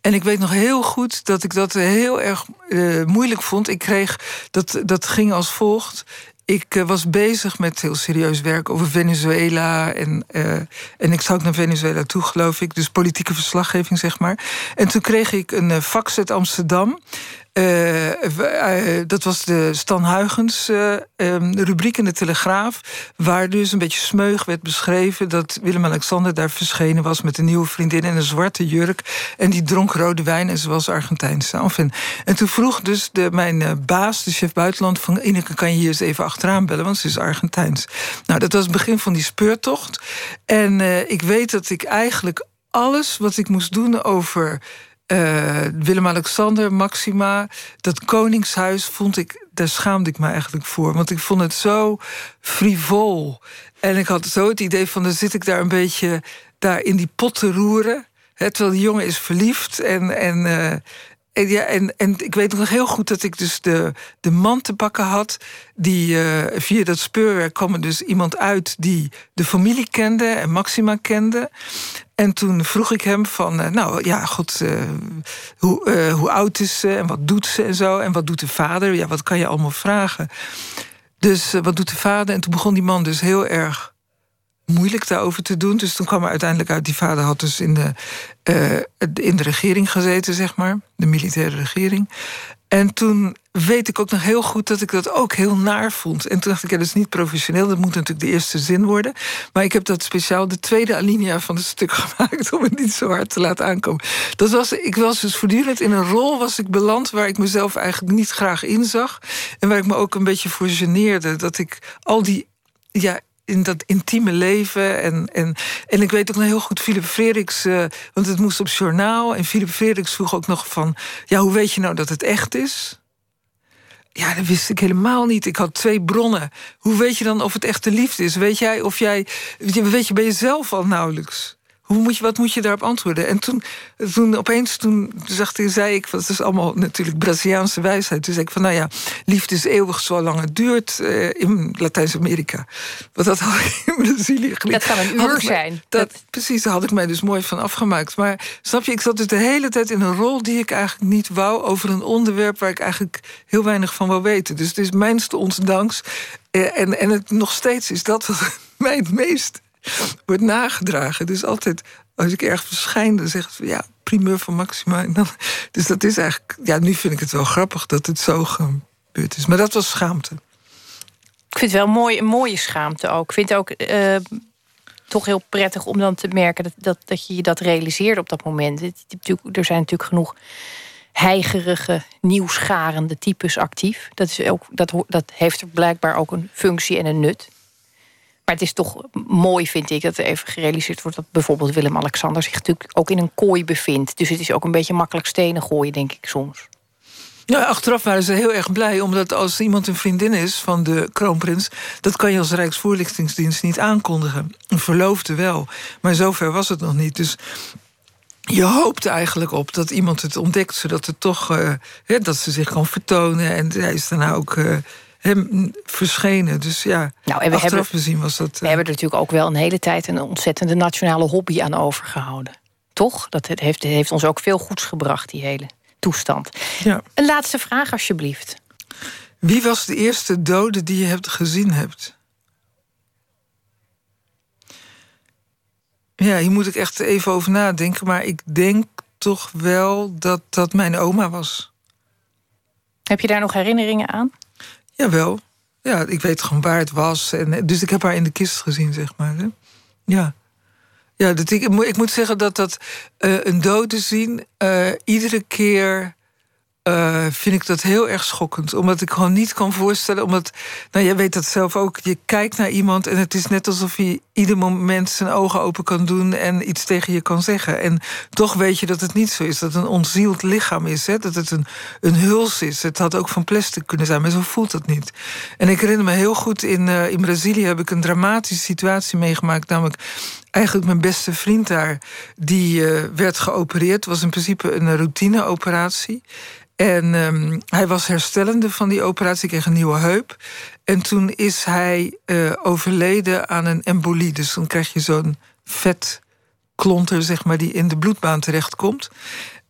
En ik weet nog heel goed dat ik dat heel erg uh, moeilijk vond. Ik kreeg, dat, dat ging als volgt. Ik was bezig met heel serieus werk over Venezuela. En, en ik zou ook naar Venezuela toe, geloof ik. Dus politieke verslaggeving, zeg maar. En toen kreeg ik een fax uit Amsterdam. Uh, dat was de Stan Huygens uh, rubriek in de Telegraaf... waar dus een beetje smeug werd beschreven... dat Willem-Alexander daar verschenen was met een nieuwe vriendin... in een zwarte jurk en die dronk rode wijn en ze was Argentijnse. En toen vroeg dus de, mijn baas, de chef buitenland... van Ineke, kan je hier eens even achteraan bellen, want ze is Argentijns. Nou, dat was het begin van die speurtocht. En ik weet dat ik eigenlijk alles wat ik moest doen over... Uh, Willem-Alexander, Maxima, dat koningshuis vond ik, daar schaamde ik me eigenlijk voor. Want ik vond het zo frivol. En ik had zo het idee van, dan zit ik daar een beetje daar in die pot te roeren. Terwijl die jongen is verliefd en, en, uh, en, ja, en, en ik weet nog heel goed dat ik dus de, de man te pakken had. Die uh, via dat speurwerk kwam er dus iemand uit die de familie kende en Maxima kende. En toen vroeg ik hem van, uh, nou ja, god, uh, hoe, hoe oud is ze en wat doet ze en zo. En wat doet de vader? Ja, wat kan je allemaal vragen? Dus wat doet de vader? En toen begon die man dus heel erg moeilijk daarover te doen. Dus toen kwam er uiteindelijk uit... die vader had dus in de, uh, in de regering gezeten, zeg maar. De militaire regering. En toen weet ik ook nog heel goed dat ik dat ook heel naar vond. En toen dacht ik, ja, dat is niet professioneel. Dat moet natuurlijk de eerste zin worden. Maar ik heb dat speciaal de tweede alinea van het stuk gemaakt... om het niet zo hard te laten aankomen. Dat was, ik was dus voortdurend in een rol was ik beland... waar ik mezelf eigenlijk niet graag in zag. En waar ik me ook een beetje voor geneerde. Dat ik al die... Ja, in dat intieme leven. En, en, en ik weet ook nog heel goed, Philip Frederiks, uh, want het moest op journaal. En Philip Frederiks vroeg ook nog van: ja, hoe weet je nou dat het echt is? Ja, dat wist ik helemaal niet. Ik had twee bronnen. Hoe weet je dan of het echte liefde is? Weet jij of jij. Weet je bij jezelf al nauwelijks? Hoe moet je, wat moet je daarop antwoorden? En toen, toen opeens toen zag, zei ik, dat is allemaal natuurlijk Braziliaanse wijsheid. Toen zei ik van, nou ja, liefde is eeuwig zolang het duurt uh, in Latijns-Amerika. Want dat had ik in Brazilië geleerd. Dat kan een uur zijn. Dat, dat... Precies, daar had ik mij dus mooi van afgemaakt. Maar snap je, ik zat dus de hele tijd in een rol die ik eigenlijk niet wou... over een onderwerp waar ik eigenlijk heel weinig van wou weten. Dus het is mijnste. Uh, en, en het nog steeds is dat wat mij het meest wordt nagedragen. Dus altijd, als ik erg verschijn, dan zeg ik ja, primeur van Maxima. En dan, dus dat is eigenlijk, ja, nu vind ik het wel grappig dat het zo gebeurd is. Maar dat was schaamte. Ik vind het wel mooi, een mooie schaamte ook. Ik vind het ook eh, toch heel prettig om dan te merken dat, dat, dat je je dat realiseert op dat moment. Er zijn natuurlijk genoeg heigerige, nieuwsgarende types actief. Dat, is ook, dat, dat heeft blijkbaar ook een functie en een nut. Maar het is toch mooi, vind ik, dat er even gerealiseerd wordt dat bijvoorbeeld Willem-Alexander zich natuurlijk ook in een kooi bevindt. Dus het is ook een beetje makkelijk stenen gooien, denk ik soms. Ja, achteraf waren ze heel erg blij, omdat als iemand een vriendin is van de kroonprins, dat kan je als Rijksvoorlichtingsdienst niet aankondigen. Een verloofde wel, maar zover was het nog niet. Dus je hoopt eigenlijk op dat iemand het ontdekt, zodat het toch uh, dat ze zich kan vertonen. En hij is daarna ook uh, hem verschenen. Dus ja, nou, en we achteraf bezien was dat. Uh... We hebben er natuurlijk ook wel een hele tijd een ontzettende nationale hobby aan overgehouden. Toch? Dat heeft, heeft ons ook veel goeds gebracht, die hele toestand. Ja. Een laatste vraag, alsjeblieft. Wie was de eerste dode die je hebt gezien hebt? Ja, hier moet ik echt even over nadenken. Maar ik denk toch wel dat dat mijn oma was. Heb je daar nog herinneringen aan? Jawel. Ja, ik weet gewoon waar het was. En, dus ik heb haar in de kist gezien, zeg maar. Hè? Ja. Ja, dat ik, ik moet zeggen dat dat uh, een dode zien uh, iedere keer vind ik dat heel erg schokkend. Omdat ik gewoon niet kan voorstellen. Omdat, nou, jij weet dat zelf ook. Je kijkt naar iemand en het is net alsof hij ieder moment zijn ogen open kan doen en iets tegen je kan zeggen. En toch weet je dat het niet zo is. Dat het een onzield lichaam is. Hè? Dat het een, een huls is. Het had ook van plastic kunnen zijn, maar zo voelt dat niet. En ik herinner me heel goed in, uh, in Brazilië heb ik een dramatische situatie meegemaakt. Namelijk eigenlijk mijn beste vriend daar, die uh, werd geopereerd. Het was in principe een routineoperatie. En um, hij was herstellende van die operatie, kreeg een nieuwe heup. En toen is hij uh, overleden aan een embolie. Dus dan krijg je zo'n vetklonter, zeg maar, die in de bloedbaan terechtkomt.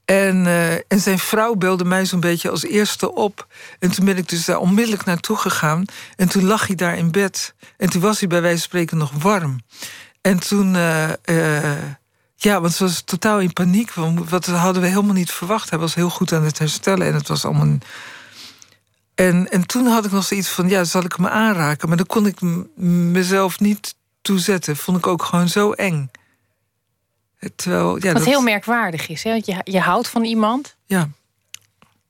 En, uh, en zijn vrouw belde mij zo'n beetje als eerste op. En toen ben ik dus daar onmiddellijk naartoe gegaan. En toen lag hij daar in bed. En toen was hij bij wijze van spreken nog warm. En toen. Uh, ja, want ze was totaal in paniek. Wat hadden we helemaal niet verwacht. Hij was heel goed aan het herstellen en het was allemaal. En, en toen had ik nog zoiets van: ja, zal ik me aanraken? Maar dan kon ik mezelf niet toezetten. Vond ik ook gewoon zo eng. Terwijl, ja, Wat dat... heel merkwaardig is, hè? Want je, je houdt van iemand. Ja.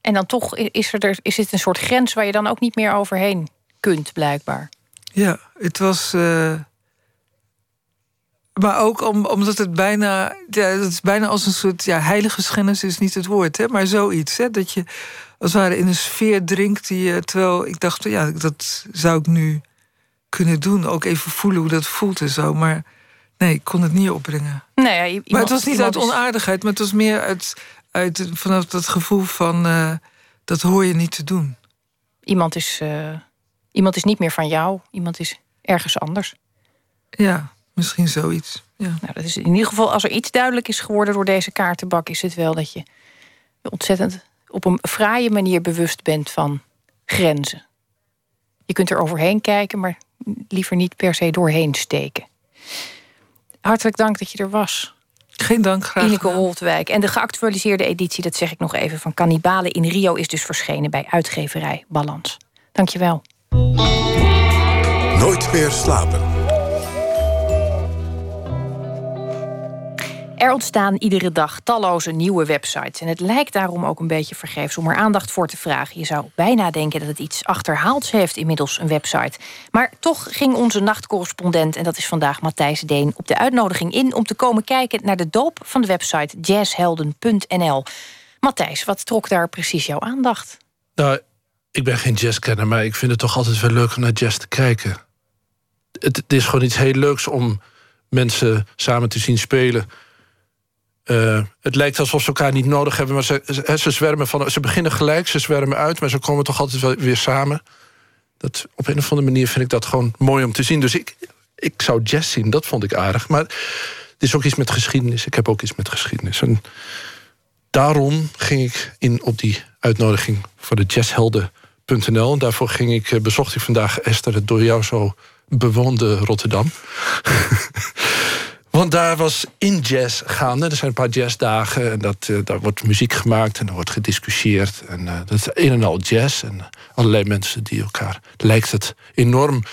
En dan toch is, er, is het een soort grens waar je dan ook niet meer overheen kunt, blijkbaar. Ja, het was. Uh... Maar ook om, omdat het bijna, ja, het is bijna als een soort ja, heilige schennis is niet het woord, hè, maar zoiets. Hè, dat je als het ware in een sfeer drinkt die terwijl ik dacht, ja, dat zou ik nu kunnen doen. Ook even voelen hoe dat voelt en zo. Maar nee, ik kon het niet opbrengen. Nee, ja, iemand, maar het was niet uit onaardigheid, maar het was meer uit, uit vanaf dat gevoel van uh, dat hoor je niet te doen. Iemand is, uh, iemand is niet meer van jou, iemand is ergens anders. Ja. Misschien zoiets. Ja. Nou, dat is in ieder geval, als er iets duidelijk is geworden door deze kaartenbak, is het wel dat je ontzettend op een fraaie manier bewust bent van grenzen. Je kunt er overheen kijken, maar liever niet per se doorheen steken. Hartelijk dank dat je er was. Geen dank, graag. Ineke Holtwijk. En de geactualiseerde editie, dat zeg ik nog even, van Cannibalen in Rio is dus verschenen bij uitgeverij Balans. Dankjewel. Nooit meer slapen. Er ontstaan iedere dag talloze nieuwe websites. En het lijkt daarom ook een beetje vergeefs om er aandacht voor te vragen. Je zou bijna denken dat het iets achterhaalds heeft inmiddels, een website. Maar toch ging onze nachtcorrespondent, en dat is vandaag Matthijs Deen, op de uitnodiging in om te komen kijken naar de doop van de website jazzhelden.nl. Matthijs, wat trok daar precies jouw aandacht? Nou, ik ben geen jazzkenner, maar ik vind het toch altijd wel leuk om naar jazz te kijken. Het, het is gewoon iets heel leuks om mensen samen te zien spelen uh, het lijkt alsof ze elkaar niet nodig hebben, maar ze, ze, zwermen van, ze beginnen gelijk, ze zwermen uit, maar ze komen toch altijd wel weer samen. Dat, op een of andere manier vind ik dat gewoon mooi om te zien. Dus ik, ik zou jazz zien, dat vond ik aardig. Maar het is ook iets met geschiedenis. Ik heb ook iets met geschiedenis. En daarom ging ik in op die uitnodiging voor de jazzhelden.nl. En daarvoor ging ik, eh, bezocht ik vandaag Esther, het door jou zo bewoonde Rotterdam. Want daar was in jazz gaande. Er zijn een paar jazzdagen en dat, uh, daar wordt muziek gemaakt en er wordt gediscussieerd. En uh, dat is een en al jazz. En allerlei mensen die elkaar, lijkt het, enorm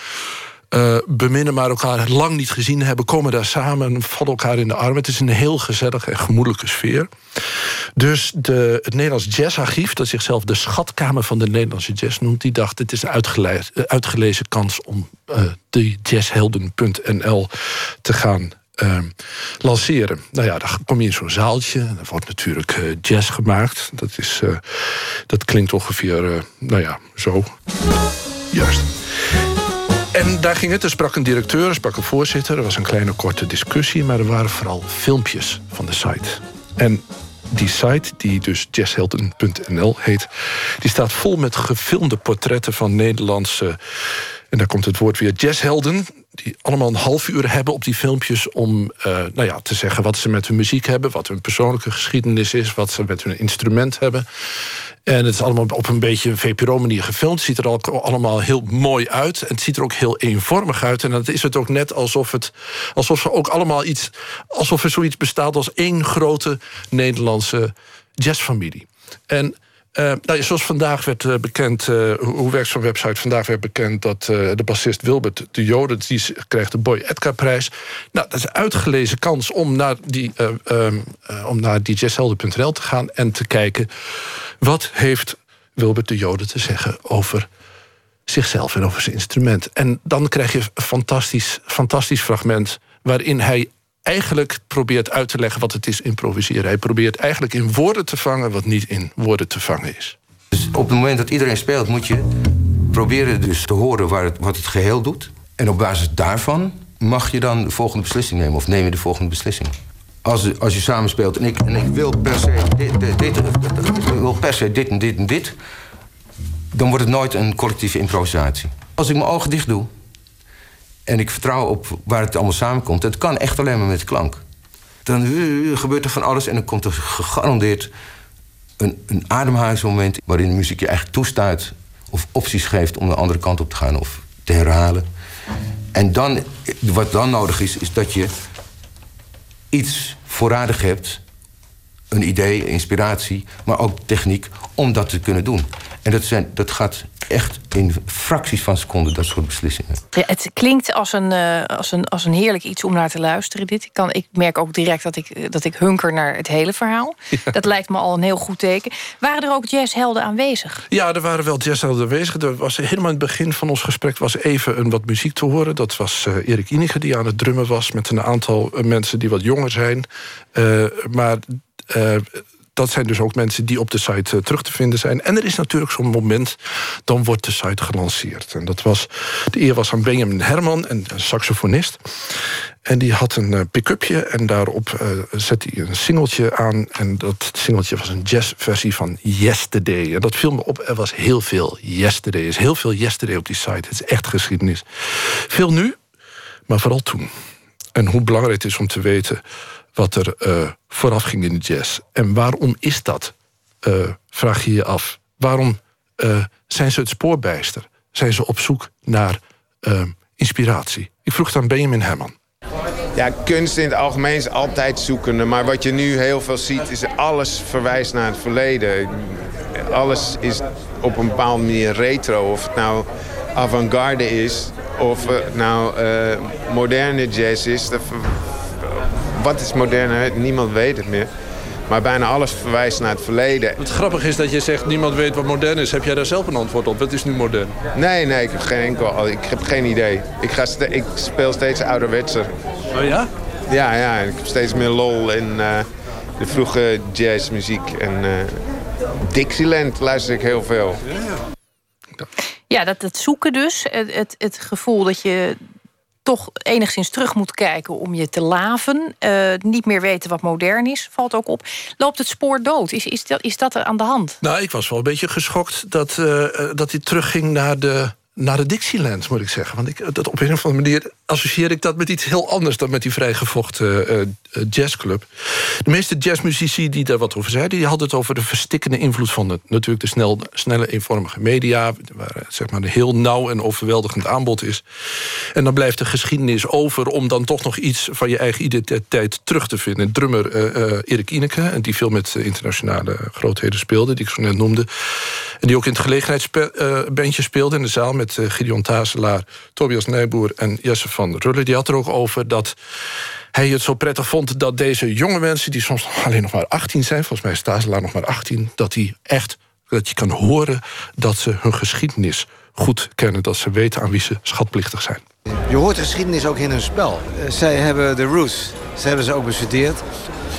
uh, beminnen, maar elkaar lang niet gezien hebben, komen daar samen en vallen elkaar in de armen. Het is een heel gezellige en gemoedelijke sfeer. Dus de, het Nederlands Jazzarchief, dat zichzelf de schatkamer van de Nederlandse jazz noemt, die dacht: het is een uitgelezen kans om uh, de jazzhelden.nl te gaan uh, lanceren. Nou ja, dan kom je in zo'n zaaltje. En er wordt natuurlijk uh, jazz gemaakt. Dat, is, uh, dat klinkt ongeveer, nou ja, zo. Juist. En daar ging het. Er sprak een directeur, er sprak een voorzitter. Er was een kleine korte discussie, maar er waren vooral filmpjes van de site. En die site, die dus jazzhelden.nl heet... die staat vol met gefilmde portretten van Nederlandse... en daar komt het woord weer jazzhelden die allemaal een half uur hebben op die filmpjes om uh, nou ja, te zeggen wat ze met hun muziek hebben, wat hun persoonlijke geschiedenis is, wat ze met hun instrument hebben. En het is allemaal op een beetje een VPRO-manier gefilmd. Het ziet er ook allemaal heel mooi uit. En het ziet er ook heel eenvormig uit. En dan is het ook net alsof het alsof er ook allemaal iets. alsof er zoiets bestaat als één grote Nederlandse jazzfamilie. En uh, nou, zoals vandaag werd uh, bekend, uh, hoe werkt zo'n website? Vandaag werd bekend dat de bassist Wilbert de Jode... die krijgt de Boy Edgar-prijs. Nou, dat is een uitgelezen kans om naar, die, um, om naar te gaan... en te kijken, wat heeft Wilbert de Jode te zeggen over zichzelf... en over zijn instrument. En dan krijg je een fantastisch, fantastisch fragment... waarin hij eigenlijk probeert uit te leggen wat het is improviseren. Hij probeert eigenlijk in woorden te vangen wat niet in woorden te vangen is. Dus op het moment dat iedereen speelt, moet je proberen dus te horen waar wat het geheel doet. En op basis daarvan mag je dan de volgende beslissing nemen. Of neem je de volgende beslissing. Als, als je samenspeelt en ik, en ik wil per se dit, dit, dit, wil per se dit en dit en dit... dan wordt het nooit een collectieve improvisatie. Als ik mijn ogen dicht doe en ik vertrouw op waar het allemaal samenkomt. Het kan echt alleen maar met klank. Dan gebeurt er van alles en dan komt er gegarandeerd een, een ademhalingsmoment waarin de muziek je eigenlijk toestaat of opties geeft om de andere kant op te gaan of te herhalen. En dan, wat dan nodig is, is dat je iets voorradig hebt, een idee, inspiratie, maar ook techniek om dat te kunnen doen. En dat, zijn, dat gaat echt in fracties van seconden, dat soort beslissingen. Ja, het klinkt als een, uh, als, een, als een heerlijk iets om naar te luisteren. Dit. Ik, kan, ik merk ook direct dat ik, dat ik hunker naar het hele verhaal. Ja. Dat lijkt me al een heel goed teken. Waren er ook jazzhelden aanwezig? Ja, er waren wel jazzhelden aanwezig. Er was helemaal in het begin van ons gesprek was even een wat muziek te horen. Dat was uh, Erik Inige die aan het drummen was... met een aantal mensen die wat jonger zijn. Uh, maar dat zijn dus ook mensen die op de site uh, terug te vinden zijn. En er is natuurlijk zo'n moment, dan wordt de site gelanceerd. En dat was, de eer was aan Benjamin Herman, een saxofonist. En die had een uh, pick-upje en daarop uh, zette hij een singeltje aan. En dat singeltje was een jazzversie van Yesterday. En dat viel me op, er was heel veel Yesterday. Er is heel veel Yesterday op die site. Het is echt geschiedenis. Veel nu, maar vooral toen. En hoe belangrijk het is om te weten wat er uh, vooraf ging in de jazz. En waarom is dat? Uh, vraag je je af. Waarom uh, zijn ze het spoorbijster? Zijn ze op zoek naar inspiratie? Ik vroeg dan Benjamin Herman. Ja, kunst in het algemeen is altijd zoekende. Maar wat je nu heel veel ziet, is alles verwijst naar het verleden. Alles is op een bepaalde manier retro. Of het nou avant-garde is, of het nou moderne jazz is wat is moderne? Niemand weet het meer. Maar bijna alles verwijst naar het verleden. Het grappige is dat je zegt, niemand weet wat modern is. Heb jij daar zelf een antwoord op? Wat is nu modern? Nee, nee, ik heb geen enkel... Ik heb geen idee. Ik, ga ik speel steeds ouderwetser. Oh ja? Ja, ja. Ik heb steeds meer lol in uh, de vroege jazzmuziek. En uh, Dixieland luister ik heel veel. Ja, ja. ja dat, dat zoeken dus. Het, het, het gevoel dat je toch enigszins terug moet kijken om je te laven. Uh, niet meer weten wat modern is, valt ook op. Loopt het spoor dood? Is, is, dat, is dat er aan de hand? Nou, ik was wel een beetje geschokt dat, uh, dat hij terugging naar de naar de Dixieland, moet ik zeggen. Want ik, dat op een of andere manier associeer ik dat met iets heel anders... dan met die vrijgevochten uh, jazzclub. De meeste jazzmuzici die daar wat over zeiden... die hadden het over de verstikkende invloed van de, natuurlijk de snel, snelle, eenvormige media... waar zeg maar, een heel nauw en overweldigend aanbod is. En dan blijft de geschiedenis over... om dan toch nog iets van je eigen identiteit terug te vinden. Drummer uh, Erik Ineke, die veel met internationale grootheden speelde... die ik zo net noemde. En die ook in het gelegenheidsbandje speelde in de zaal... met Gideon Tazelaar, Tobias Nijboer en Jesse van Rulle. Die had er ook over dat hij het zo prettig vond dat deze jonge mensen... die soms alleen nog maar 18 zijn, volgens mij is Tazelaar nog maar 18... dat die echt, dat je kan horen dat ze hun geschiedenis goed kennen. Dat ze weten aan wie ze schatplichtig zijn. Je hoort de geschiedenis ook in hun spel. Eh, zij hebben de roots, ze hebben ze ook bestudeerd.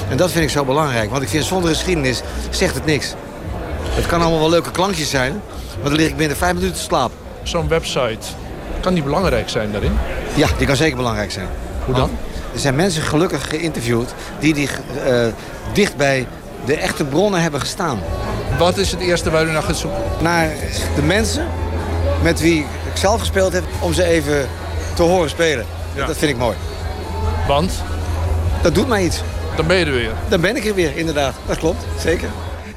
En dat vind ik zo belangrijk, want ik vind zonder geschiedenis zegt het niks. Het kan allemaal wel leuke klankjes zijn, maar dan lig ik binnen vijf minuten te slapen. Zo'n website, kan die belangrijk zijn daarin? Ja, die kan zeker belangrijk zijn. Hoe dan? Er zijn mensen gelukkig geïnterviewd die, die uh, dicht bij de echte bronnen hebben gestaan. Wat is het eerste waar u naar gaat zoeken? Naar de mensen met wie ik zelf gespeeld heb, om ze even te horen spelen. Ja. Dat vind ik mooi. Want? Dat doet mij iets. Dan ben je er weer. Dan ben ik er weer, inderdaad. Dat klopt, zeker.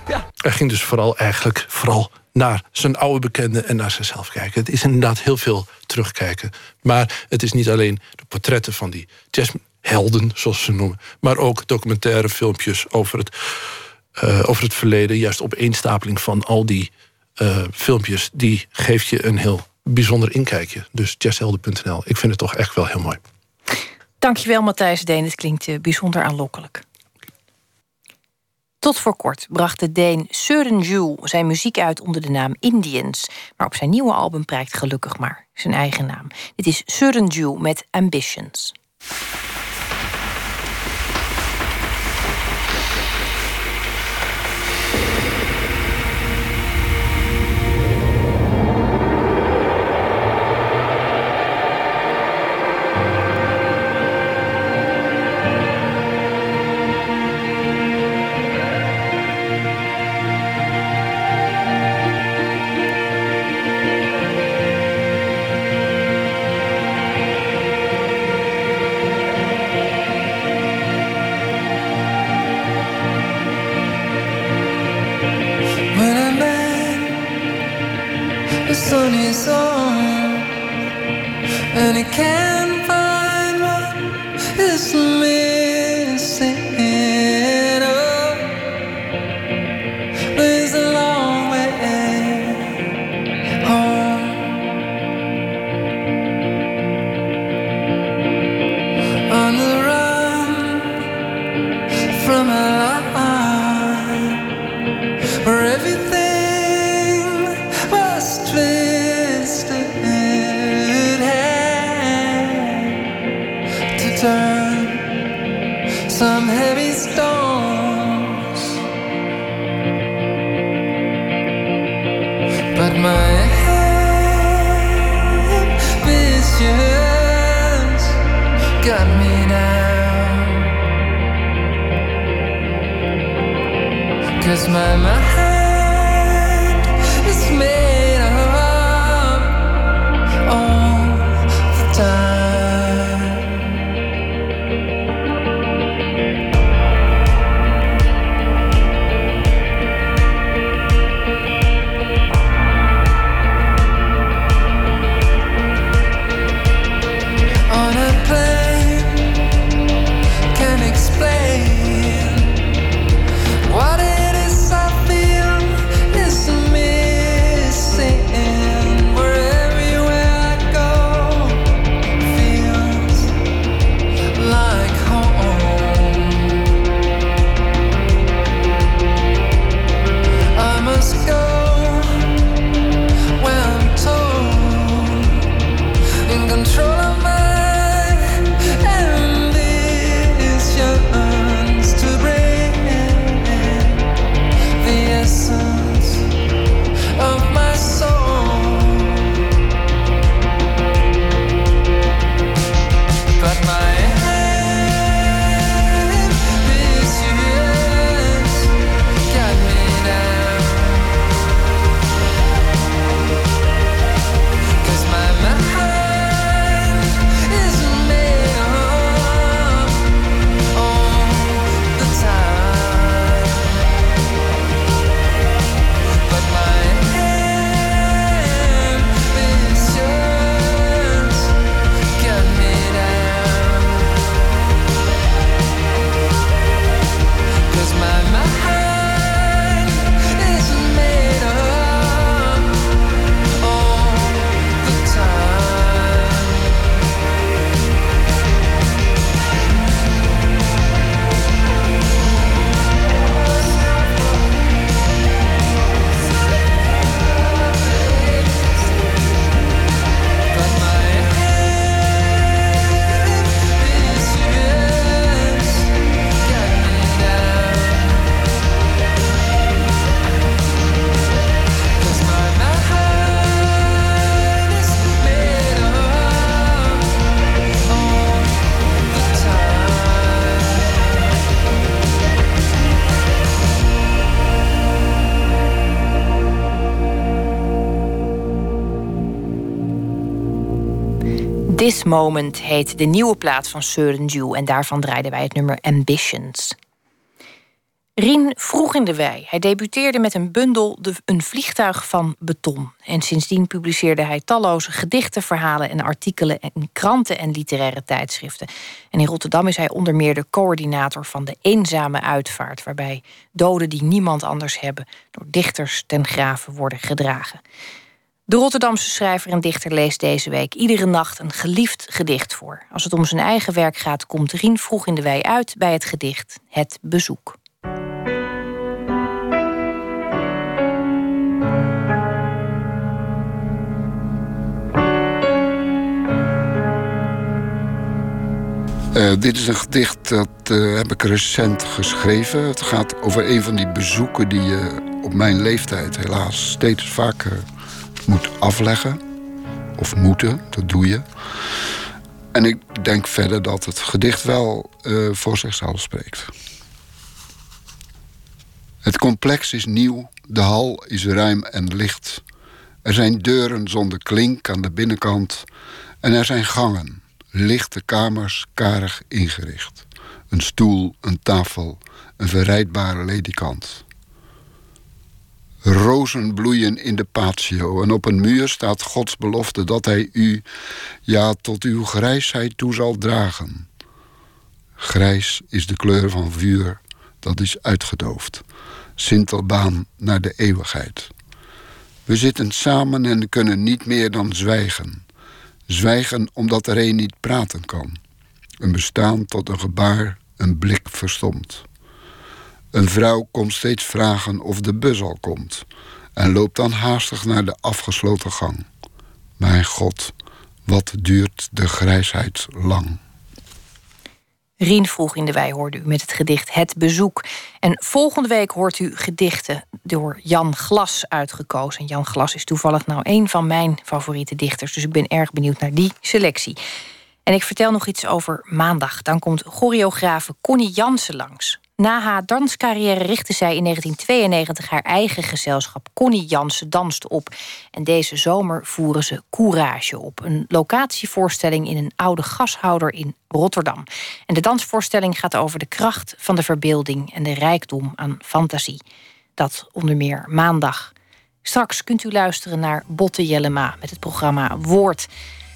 Ja. Er ging dus vooral eigenlijk vooral naar zijn oude bekenden en naar zichzelf kijken. Het is inderdaad heel veel terugkijken. Maar het is niet alleen de portretten van die jazzhelden, zoals ze noemen... maar ook documentaire filmpjes over het, uh, over het verleden. Juist opeenstapeling van al die uh, filmpjes... die geeft je een heel bijzonder inkijkje. Dus jazzhelden.nl. Ik vind het toch echt wel heel mooi. Dankjewel Matthijs Deen, het klinkt uh, bijzonder aanlokkelijk. Tot voor kort bracht de Deen Søren zijn muziek uit onder de naam Indians. Maar op zijn nieuwe album prijkt gelukkig maar zijn eigen naam. Dit is Søren met Ambitions. Moment heet de nieuwe plaat van Søren Juhl... en daarvan draaiden wij het nummer Ambitions. Rien vroeg in de wei. Hij debuteerde met een bundel de, Een vliegtuig van beton. En sindsdien publiceerde hij talloze gedichten, verhalen en artikelen... in kranten en literaire tijdschriften. En in Rotterdam is hij onder meer de coördinator van de Eenzame Uitvaart... waarbij doden die niemand anders hebben... door dichters ten graven worden gedragen. De Rotterdamse schrijver en dichter leest deze week iedere nacht een geliefd gedicht voor. Als het om zijn eigen werk gaat, komt Rien vroeg in de wei uit bij het gedicht Het Bezoek. Uh, dit is een gedicht dat uh, heb ik recent geschreven. Het gaat over een van die bezoeken die je op mijn leeftijd helaas steeds vaker moet afleggen. Of moeten, dat doe je. En ik denk verder dat het gedicht wel uh, voor zichzelf spreekt. Het complex is nieuw, de hal is ruim en licht. Er zijn deuren zonder klink aan de binnenkant en er zijn gangen lichte kamers karig ingericht. Een stoel, een tafel, een verrijdbare ledikant. Rozen bloeien in de patio en op een muur staat Gods belofte dat hij u, ja, tot uw grijsheid toe zal dragen. Grijs is de kleur van vuur, dat is uitgedoofd. Sintelbaan naar de eeuwigheid. We zitten samen en kunnen niet meer dan zwijgen. Zwijgen omdat er een niet praten kan. Een bestaan tot een gebaar, een blik verstomt. Een vrouw komt steeds vragen of de bus al komt en loopt dan haastig naar de afgesloten gang. Mijn God, wat duurt de grijsheid lang. Rien vroeg in de wei hoorde u met het gedicht Het Bezoek. En volgende week hoort u gedichten door Jan Glas uitgekozen. Jan Glas is toevallig nou een van mijn favoriete dichters. Dus ik ben erg benieuwd naar die selectie. En ik vertel nog iets over maandag. Dan komt choreografe Connie Jansen langs. Na haar danscarrière richtte zij in 1992 haar eigen gezelschap Connie Jansen Danst op. En deze zomer voeren ze Courage op. Een locatievoorstelling in een oude gashouder in Rotterdam. En de dansvoorstelling gaat over de kracht van de verbeelding en de rijkdom aan fantasie. Dat onder meer maandag. Straks kunt u luisteren naar Botte Jellema met het programma Woord.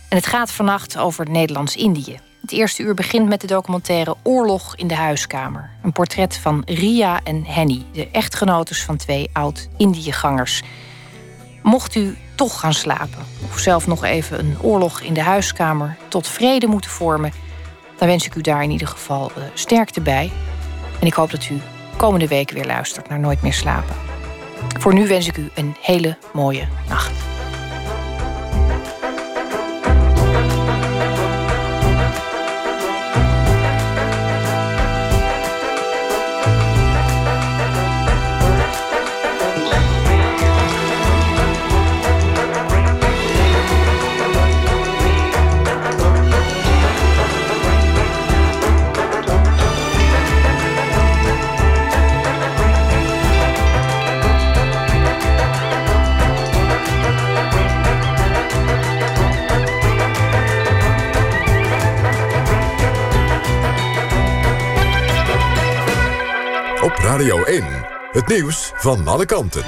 En het gaat vannacht over Nederlands-Indië. Het eerste uur begint met de documentaire Oorlog in de huiskamer. Een portret van Ria en Henny, de echtgenotes van twee oud-Indiëgangers. Mocht u toch gaan slapen of zelf nog even een oorlog in de huiskamer tot vrede moeten vormen, dan wens ik u daar in ieder geval uh, sterkte bij. En ik hoop dat u komende week weer luistert naar Nooit meer slapen. Voor nu wens ik u een hele mooie nacht. Radio 1. Het nieuws van alle kanten.